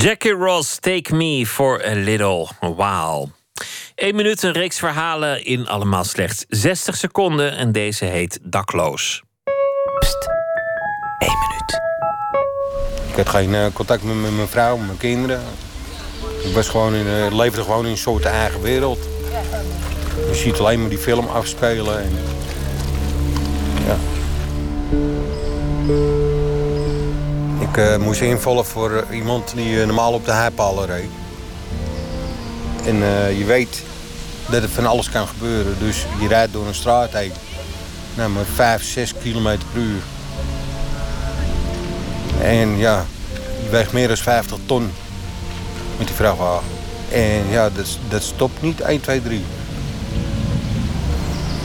Jackie Ross, Take Me for a Little While. Eén minuut, een reeks verhalen in allemaal slechts 60 seconden. En deze heet Dakloos.
Pst, één minuut. Ik had geen uh, contact met, met mijn vrouw, met mijn kinderen. Ik was gewoon in, uh, leefde gewoon in een soort eigen wereld. Je ziet alleen maar die film afspelen. En, ja. Ik uh, moest invallen voor iemand die normaal op de heipalen reed. En je weet dat het van alles kan gebeuren. Dus je rijdt door een straat heen. Nou, maar 5, 6 kilometer per uur. En ja, je weegt meer dan 50 ton met die vrachtwagen. En ja, dat, dat stopt niet 1, 2, 3.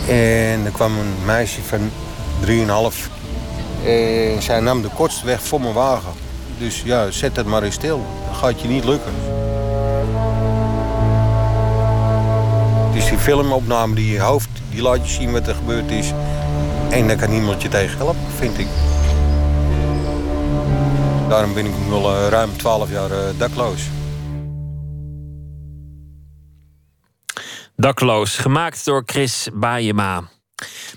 En er kwam een meisje van 3,5. En zij nam de kortste weg voor mijn wagen. Dus ja, zet het maar eens stil. Dat gaat je niet lukken. Dus die filmopname die je hoofd, die laat je zien wat er gebeurd is. En daar kan niemand je tegen helpen, vind ik. Daarom ben ik nu al uh, ruim 12 jaar uh, dakloos.
Dakloos, gemaakt door Chris Baayema.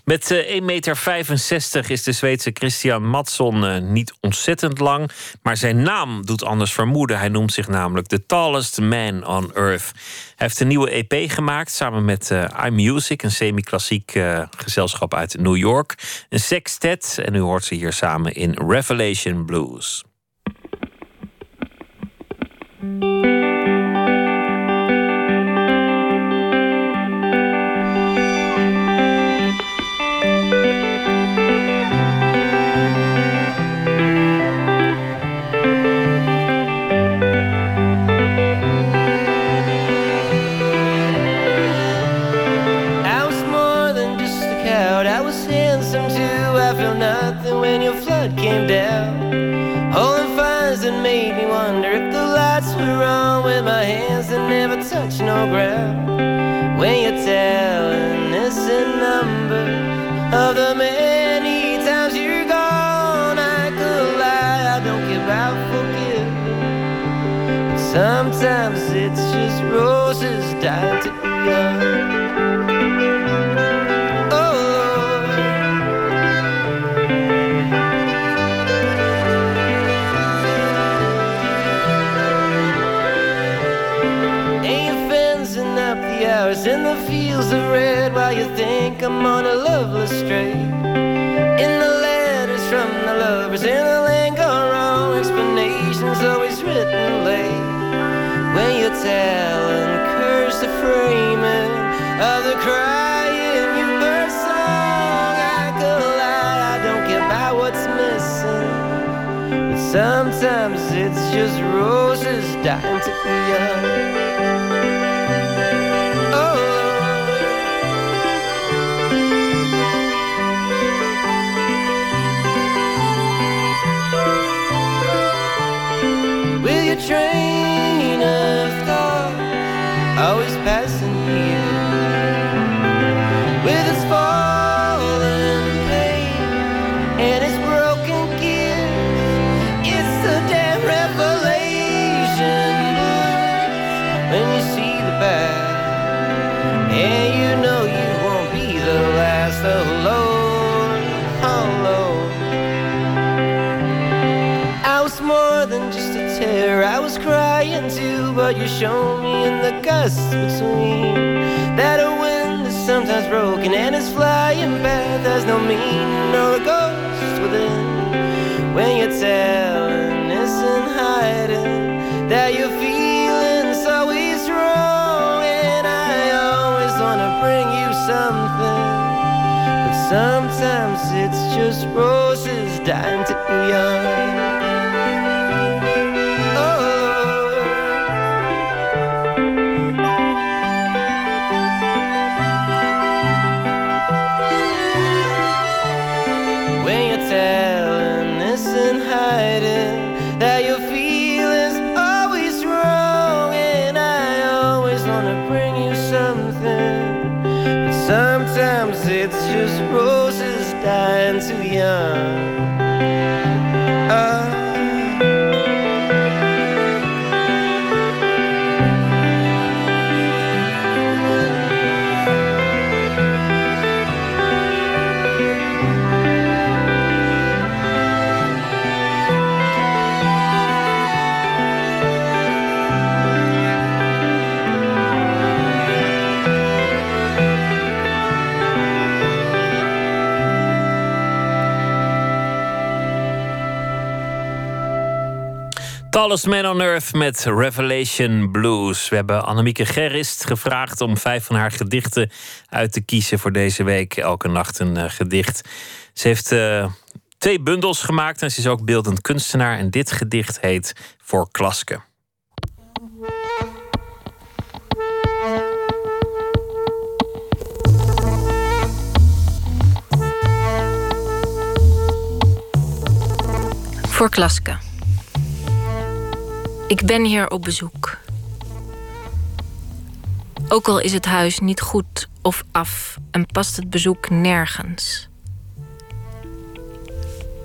Met uh, 1,65 meter is de Zweedse Christian Matson uh, niet ontzettend lang. Maar zijn naam doet anders vermoeden. Hij noemt zich namelijk The Tallest Man on Earth. Hij heeft een nieuwe EP gemaakt samen met uh, iMusic, een semi-klassiek gezelschap uit New York. Een sextet en u hoort ze hier samen in Revelation Blues.
program. You think I'm on a loveless stray. In the letters from the lovers in the lingo wrong explanations always written late. When you tell and curse the framing of the crying you first song, I could lie, I don't care about what's missing. But sometimes it's just roses dying to be young. But you show me in the gusts between that a wind is sometimes broken and it's flying back. There's no meaning nor a ghost within when you're telling us and hiding that your feelings always wrong, and I always wanna bring you something, but sometimes it's just roses dying too young. Yeah.
Tallest Man on Earth met Revelation Blues. We hebben Annemieke Gerrist gevraagd om vijf van haar gedichten uit te kiezen voor deze week. Elke nacht een uh, gedicht. Ze heeft uh, twee bundels gemaakt en ze is ook beeldend kunstenaar. En dit gedicht heet Voor Klaske.
Voor Klaske. Ik ben hier op bezoek. Ook al is het huis niet goed of af en past het bezoek nergens.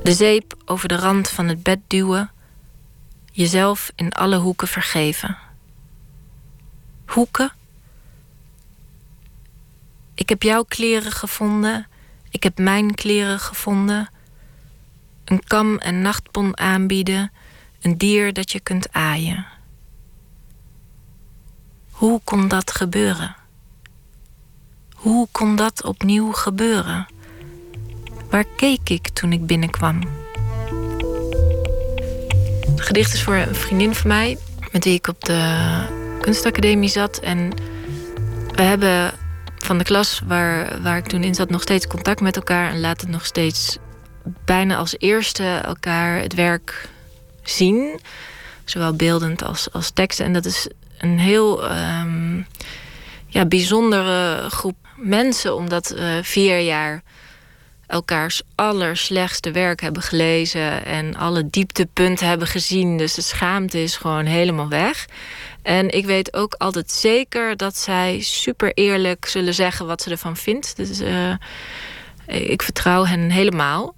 De zeep over de rand van het bed duwen, jezelf in alle hoeken vergeven. Hoeken? Ik heb jouw kleren gevonden, ik heb mijn kleren gevonden. Een kam en nachtpon aanbieden een dier dat je kunt aaien. Hoe kon dat gebeuren? Hoe kon dat opnieuw gebeuren? Waar keek ik toen ik binnenkwam? Het gedicht is voor een vriendin van mij, met wie ik op de kunstacademie zat. En we hebben van de klas waar, waar ik toen in zat nog steeds contact met elkaar. En laten nog steeds bijna als eerste elkaar het werk zien. Zowel beeldend als, als tekst. En dat is een heel um, ja, bijzondere groep mensen, omdat we vier jaar elkaars allerslechtste werk hebben gelezen en alle dieptepunten hebben gezien. Dus de schaamte is gewoon helemaal weg. En ik weet ook altijd zeker dat zij super eerlijk zullen zeggen wat ze ervan vindt. Dus uh, ik vertrouw hen helemaal.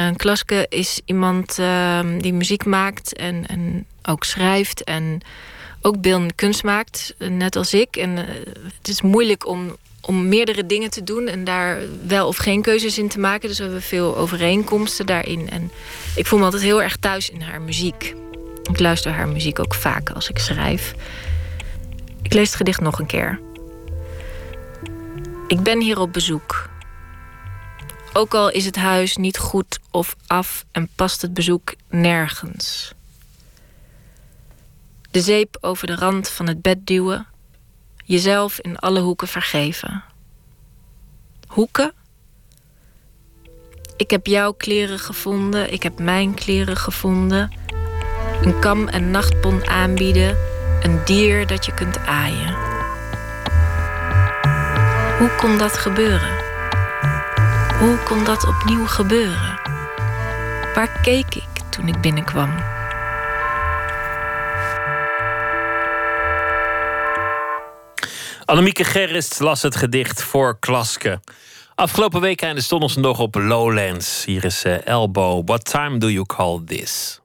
Een Klaske is iemand uh, die muziek maakt en, en ook schrijft en ook beeldende kunst maakt, net als ik. En uh, het is moeilijk om, om meerdere dingen te doen en daar wel of geen keuzes in te maken. Dus we hebben veel overeenkomsten daarin. En ik voel me altijd heel erg thuis in haar muziek. Ik luister haar muziek ook vaak als ik schrijf. Ik lees het gedicht nog een keer. Ik ben hier op bezoek. Ook al is het huis niet goed of af en past het bezoek nergens. De zeep over de rand van het bed duwen, jezelf in alle hoeken vergeven. Hoeken? Ik heb jouw kleren gevonden, ik heb mijn kleren gevonden. Een kam en nachtpon aanbieden, een dier dat je kunt aaien. Hoe kon dat gebeuren? Hoe kon dat opnieuw gebeuren? Waar keek ik toen ik binnenkwam?
Annemieke Gerrist las het gedicht voor Klaske. Afgelopen week einde stond ze nog op Lowlands. Hier is uh, Elbow. What time do you call this?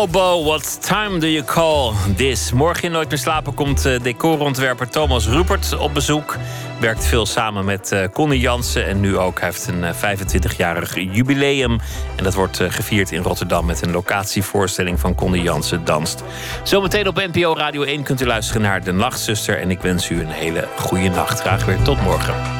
Elbow, what time do you call this? Morgen in Nooit meer slapen komt uh, decorontwerper Thomas Rupert op bezoek. Werkt veel samen met uh, Connie Jansen en nu ook. Hij heeft een uh, 25-jarig jubileum. En dat wordt gevierd in Rotterdam met een locatievoorstelling van Connie Jansen Danst. Zometeen op NPO Radio 1 kunt u luisteren naar De Nachtzuster. En ik wens u een hele goede nacht. Graag weer tot morgen.